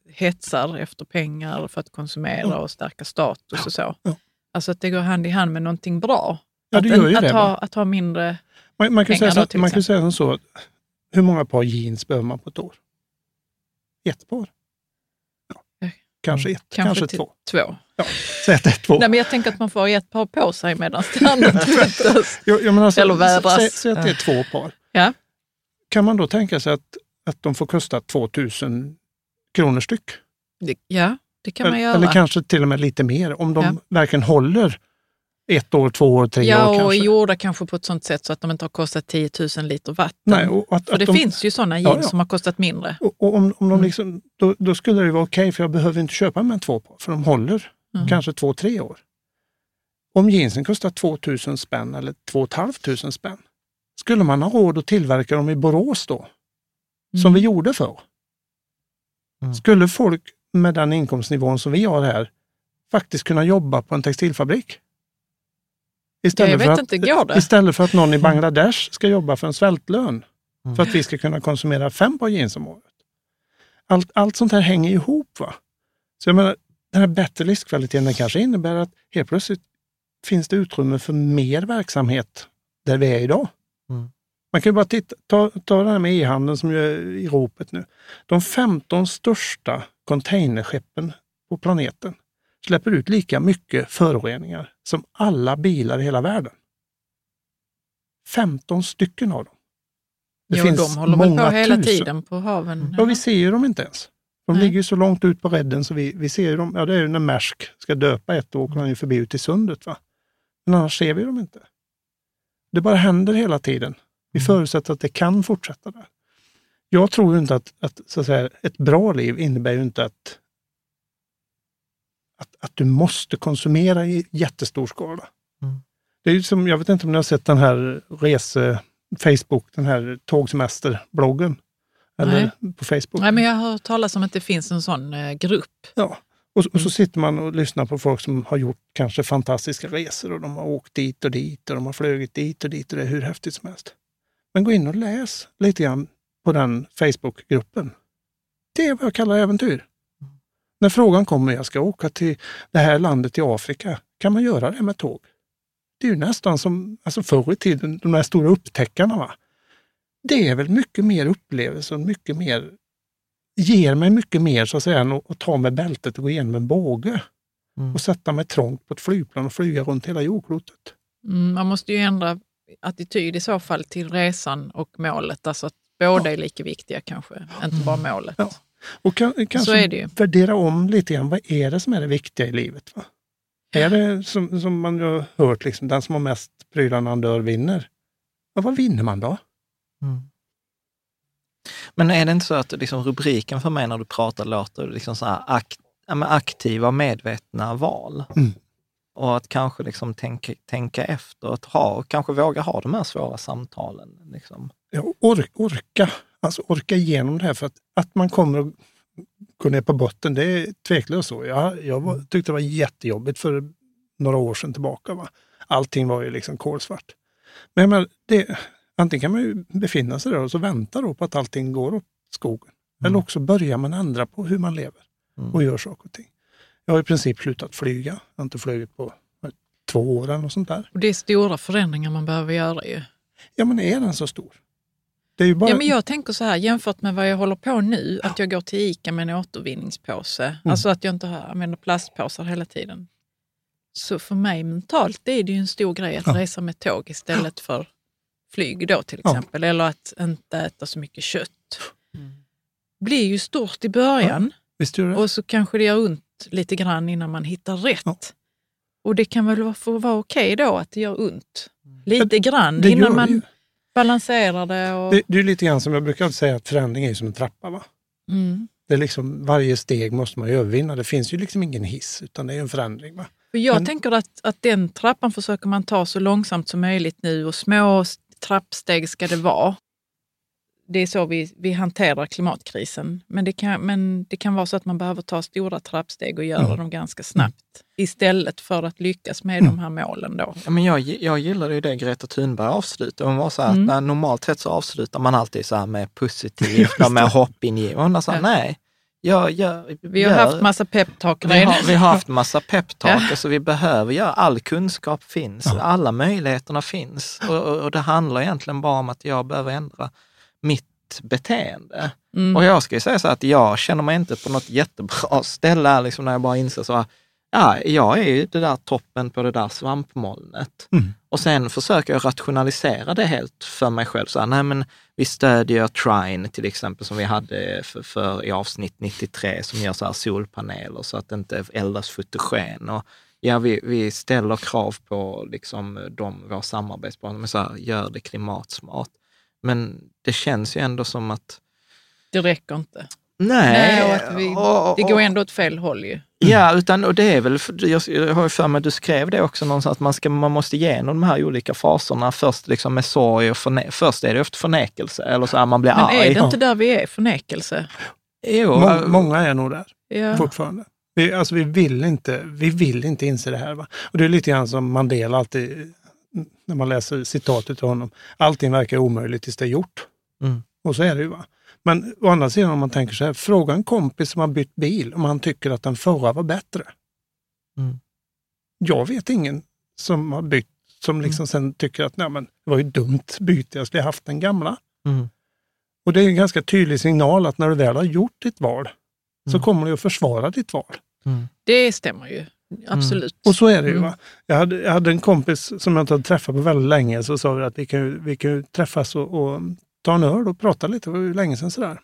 hetsar efter pengar för att konsumera och stärka status och så. Ja. Alltså att det går hand i hand med någonting bra. Ja, det att, gör ju att, det, ha, va? att ha mindre... Man, man kan, säga pengar då, så, till man kan exempel. säga som så, att hur många par jeans behöver man på ett år? Ett par? Ja. Kanske ett, kanske, till- två. två. Säg att det är två. Nej, men jag tänker att man får ett par på sig medan det andra tvättas. Jo, jo, alltså, Eller vädras. Säg, säg att det är två par. Ja. Kan man då tänka sig att, att de får kosta 2000 kronor styck? Ja, det kan man eller, göra. eller kanske till och med lite mer, om de Ja. verkligen håller ett år, två år, tre år Ja, och kanske. gjorda kanske på ett sånt sätt så att de inte har kostat 10 000 liter vatten. Nej, och att, För att det de, finns ju sådana Ja, jeans ja. som har kostat mindre. Och, och om, om de Mm. liksom, då, då skulle det ju vara okej, för jag behöver inte köpa med två par, för de håller Mm. kanske två, tre år. Om jeansen kostar 2000 spänn eller 2 500 spänn, skulle man ha råd att tillverka dem i Borås då? Som Mm. vi gjorde förr? Mm. Skulle folk med den inkomstnivån som vi har här faktiskt kunna jobba på en textilfabrik? Vet för att, inte, går det? Istället för att någon i Bangladesh ska jobba för en svältlön Mm. för att vi ska kunna konsumera fem par jeans om året. Allt, allt sånt här hänger ihop. va? Så jag menar, den här bättre livskvaliteten den kanske innebär att helt plötsligt finns det utrymme för mer verksamhet där vi är idag. Mm. Man kan ju bara titta, ta, ta det här med e-handeln som är i ropet nu. De 15 största containerskeppen på planeten släpper ut lika mycket föroreningar som alla bilar i hela världen. 15 stycken av dem. Det jo, finns de håller väl på många hela tusen. tiden på haven. Ja, vi ser ju dem inte ens. De Nej. ligger ju så långt ut på redden så vi, vi ser ju dem. Ja, det är ju när Maersk ska döpa ett, då åker han ju förbi ut i sundet. Va? Men annars ser vi dem inte. Det bara händer hela tiden. Vi Mm. förutsätter att det kan fortsätta där. Jag tror inte att, att, så att säga, ett bra liv innebär ju inte att, att, att du måste konsumera i jättestor skala. Mm. Det är som, jag vet inte om ni har sett den här rese, Facebook, den här tågsemesterbloggen. Eller på Facebook. Nej, men jag har hört talas om att det finns en sån eh, grupp. Ja. Och, och så sitter man och lyssnar på folk som har gjort kanske fantastiska resor och de har åkt dit och dit och de har flugit dit och dit och det är hur häftigt som helst. Men gå in och läs lite grann på den Facebookgruppen. Det är vad jag kallar äventyr. När frågan kommer, jag ska åka till det här landet i Afrika, kan man göra det med tåg? Det är ju nästan som alltså förr i tiden, de där stora upptäckarna. Va? Det är väl mycket mer upplevelse och mycket mer ger mig mycket mer så att säga än att, att ta med bältet och gå igenom en båge Mm. och sätta mig trångt på ett flygplan och flyga runt hela jordklotet. Mm, man måste ju ändra attityd i så fall till resan och målet. Alltså att båda är lika viktiga kanske, inte bara målet. Ja. Och kan, Så kanske är det ju. värdera om lite grann, vad är det som är det viktiga i livet? Va? Är det som, som man har hört, liksom, den som har mest prylar när han dör vinner? Ja, vad vinner man då? Mm. Men är det inte så att liksom rubriken för mig när du pratar låter liksom så här akt, aktiva, medvetna val? Mm. Och att kanske liksom tänka, tänka efter, att ha, och kanske våga ha de här svåra samtalen. Liksom. Ja, or, orka, alltså orka igenom det här för att, att man kommer att gå ner på botten, det är tveklöst så. Jag, jag var, tyckte det var jättejobbigt för några år sedan tillbaka. Va? Allting var ju liksom kolsvart. Men menar, det, antingen kan man ju befinna sig där och så vänta då på att allting går åt skogen. Eller också börjar man ändra på hur man lever och gör saker och ting. Jag har i princip slutat flyga. Jag har inte flugit på två år eller något sånt där. Och det är stora förändringar man behöver göra ju. Ja, men är den så stor? Det är ju bara... Ja, men jag tänker så här, jämfört med vad jag håller på nu, att jag går till ICA med en återvinningspåse, Mm. alltså att jag inte har- använder plastpåsar hela tiden. Så för mig mentalt det är det ju en stor grej att Ja. resa med tåg istället för flyg då till Ja. exempel, eller att inte äta så mycket kött. blir ju stort i början. Visst gör det? Och så kanske det gör ont lite grann innan man hittar rätt. Ja. Och det kan väl få vara okej då att det gör ont? Lite grann det gör innan det man balanserar det. Och, Det, det är lite grann som jag brukar säga att förändring är som en trappa. Va? mm. Det är liksom, varje steg måste man ju övervinna. Det finns ju liksom ingen hiss, utan det är en förändring. Va? För jag Men- tänker att, att den trappan försöker man ta så långsamt som möjligt nu och små trappsteg ska det vara. Det är så vi, vi hanterar klimatkrisen. Men det, kan, men det kan vara så att man behöver ta stora trappsteg och göra Mm. dem ganska snabbt istället för att lyckas med Mm. de här målen. Då. Ja, men jag, jag gillade ju det Greta Thunberg avslutade. Hon var så här, Mm. att när, normalt sett så avslutar man alltid så här med positivt och med hoppingivande. Hon sa, Ja. nej, jag, jag, Vi har gör- haft massa peptalk vi har, vi har haft massa peptalk, Ja. så vi behöver göra, all kunskap finns, Ja. alla möjligheterna finns. Och, och, och det handlar egentligen bara om att jag behöver ändra mitt beteende. Mm. Och jag ska ju säga så att jag känner mig inte på något jättebra ställe liksom när jag bara inser så här, ja, jag är ju det där toppen på det där svampmolnet. Mm. Och sen försöker jag rationalisera det helt för mig själv. Så här, nej men vi stödjer Trine till exempel som vi hade för, för i avsnitt 93 som gör så här solpaneler så att det inte eldas fotogen. Och ja, vi, vi ställer krav på liksom de, våra samarbetspartner, men så här, gör det klimatsmart. Men det känns ju ändå som att Det räcker inte. Nej, Nej, och att vi, och- och- det går ändå åt fel håll ju. Ja, utan, och det är väl, jag, har ju för mig att du skrev det också någonstans, att man, ska, man måste igenom de här olika faserna. Först liksom med sorg och förne, först är det ofta förnekelse, eller så här, man blir Men arg. är det inte där vi är, förnekelse? Jo, Må, äh, många är nog där Ja. fortfarande. Vi, alltså, vi, vill inte, vi vill inte inse det här. Va? Och det är lite grann som Mandela alltid, när man läser citatet av honom. Allting verkar omöjligt tills det är gjort. Mm. Och så är det ju. Va? Men å andra sidan om man tänker så här, fråga en kompis som har bytt bil om han tycker att den förra var bättre. Mm. Jag vet ingen som har bytt som liksom sen tycker att Nej, men, det var ju dumt byte, jag skulle ha haft den gamla. Mm. Och det är en ganska tydlig signal att när du väl har gjort ditt val så Mm. kommer du att försvara ditt val. Mm. Det stämmer ju. Absolut. Och så är det ju. Mm. Va? Jag, hade, jag hade en kompis som jag inte hade träffat på väldigt länge, så sa vi att vi kan vi kan träffas och, och ta en öl och prata lite. Det var ju länge sedan sådär.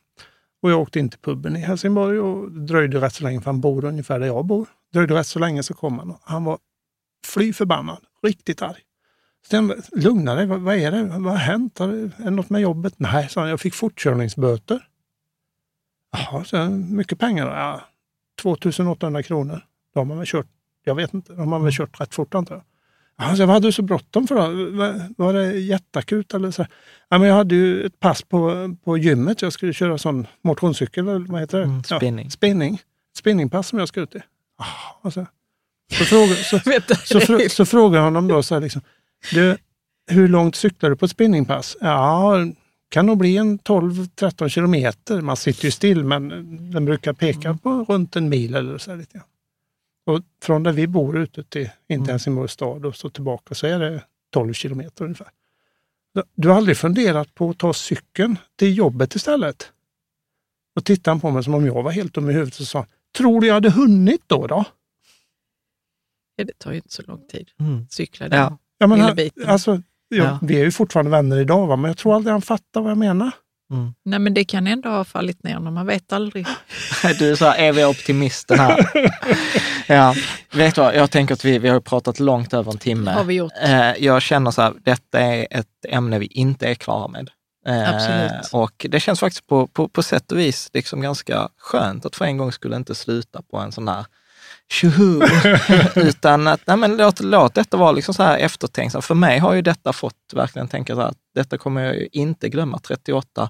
Och jag åkte in till puben i Helsingborg och dröjde rätt så länge, för han bor ungefär där jag bor. Dröjde rätt så länge så kom han. och Han var fly förbannad, riktigt arg. Sen, lugna dig, vad, vad är det? Vad har hänt? Är det något med jobbet? Nej, sa han, jag fick fortkörningsböter. Jaha, så mycket pengar? Ja, 2800 kronor. Då har man väl kört, jag vet inte, de har väl kört rätt fort antar jag. Ja, så vad hade du så bråttom för då? Var, det jätteakut eller så? Ja, men jag hade ju ett pass på, på gymmet. Jag skulle köra sån motionscykel, eller vad heter det? Mm, spinning. Ja, spinning. Spinningpass som jag skulle till. Ja, och så, så, fråga, så, så, frå, så frågar jag honom då så här liksom, du, hur långt cyklar du på ett spinningpass? Ja, kan nog bli en 12-13 kilometer. Man sitter ju still men den brukar peka på runt en mil eller så här lite grann. Och från där vi bor ute till, in till Helsingborgs stad och så tillbaka så är det 12 kilometer ungefär. Du har aldrig funderat på att ta cykeln till jobbet istället? Och tittade han på mig som om jag var helt dum i huvudet och sa, tror du jag hade hunnit då? då? Ja, det tar ju inte så lång tid. Mm. Cykla den. Ja. Ja, men han, alltså, ja, Ja. Vi är ju fortfarande vänner idag, va? men jag tror aldrig han fattar vad jag menar. Mm. Nej, men det kan ändå ha fallit ner när man vet aldrig. Du är så här eviga optimisten här. ja, vet du vad, jag tänker att vi, vi har pratat långt över en timme. Har vi gjort. Eh, jag känner så här, detta är ett ämne vi inte är klara med. Eh, Absolut. Och det känns faktiskt på, på, på sätt och vis liksom ganska skönt att för en gång skulle inte sluta på en sån här tjoho, utan att nej men låt, låt detta vara liksom så här eftertänksamt. För mig har ju detta fått verkligen tänka så här, att detta kommer jag ju inte glömma, 38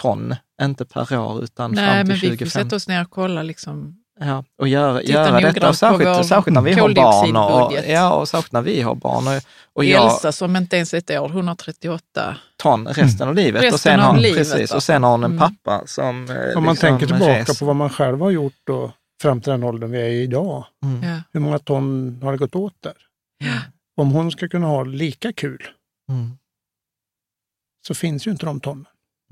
ton, inte per år utan Nej, fram men till vi får 2050. sätta oss ner och kolla. Liksom. Ja, och göra, Titta göra detta, och särskilt, vår särskilt när vi har barn. Och, ja, och särskilt när vi har barn. Och, och jag, Elsa som inte ens är ett år, 138. ton resten av livet. och Resten sen av har, livet, precis, och sen har hon en Mm. pappa som eh, Om man liksom tänker tillbaka reser. på vad man själv har gjort då, fram till den åldern vi är i idag. Mm. Ja. Hur många ton har det gått åt där? Ja. Om hon ska kunna ha lika kul Mm. så finns ju inte de tonnen.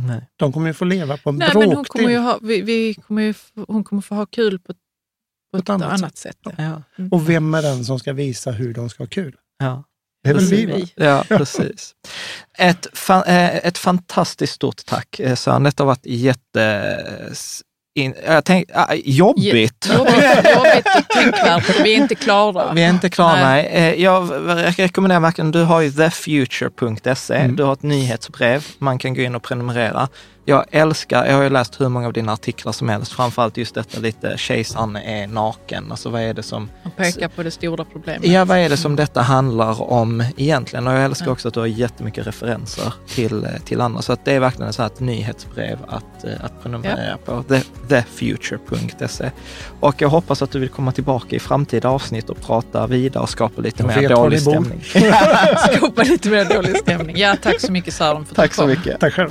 Nej. De kommer ju få leva på en Nej, men hon bråkdel. kommer, ju ha, vi, vi kommer ju, hon kommer få ha kul på, på ett, annat annat, sätt. ja. Ja, Mm. Och vem är den som ska visa hur de ska ha kul? ja. Det är väl vi, va? Ja, precis. Ett, fa- eh, ett fantastiskt stort tack eh, Sören. Detta har varit jätteinspirerande In, jag tänk, äh, jobbigt. Jobbigt, jobbigt och tänkvärt. Vi är inte klara. Vi är inte klara, nej. nej. Jag rekommenderar verkligen, du har ju thefuture.se, mm. du har ett nyhetsbrev, man kan gå in och prenumerera jag älskar, jag har ju läst hur många av dina artiklar som helst, framförallt just detta lite kejsaren är naken. Alltså vad är det som... Han pekar på det stora problemet. Ja, vad är det som detta handlar om egentligen? Och jag älskar också att du har jättemycket referenser till, till andra. Så att det är verkligen så ett nyhetsbrev att, eh, att prenumerera ja. på. The, thefuture.se. Och jag hoppas att du vill komma tillbaka i framtida avsnitt och prata vidare och skapa lite jag mer dålig stämning. skapa lite mer dålig stämning. Ja, tack så mycket Sören för att Tack så mycket. Tack själv.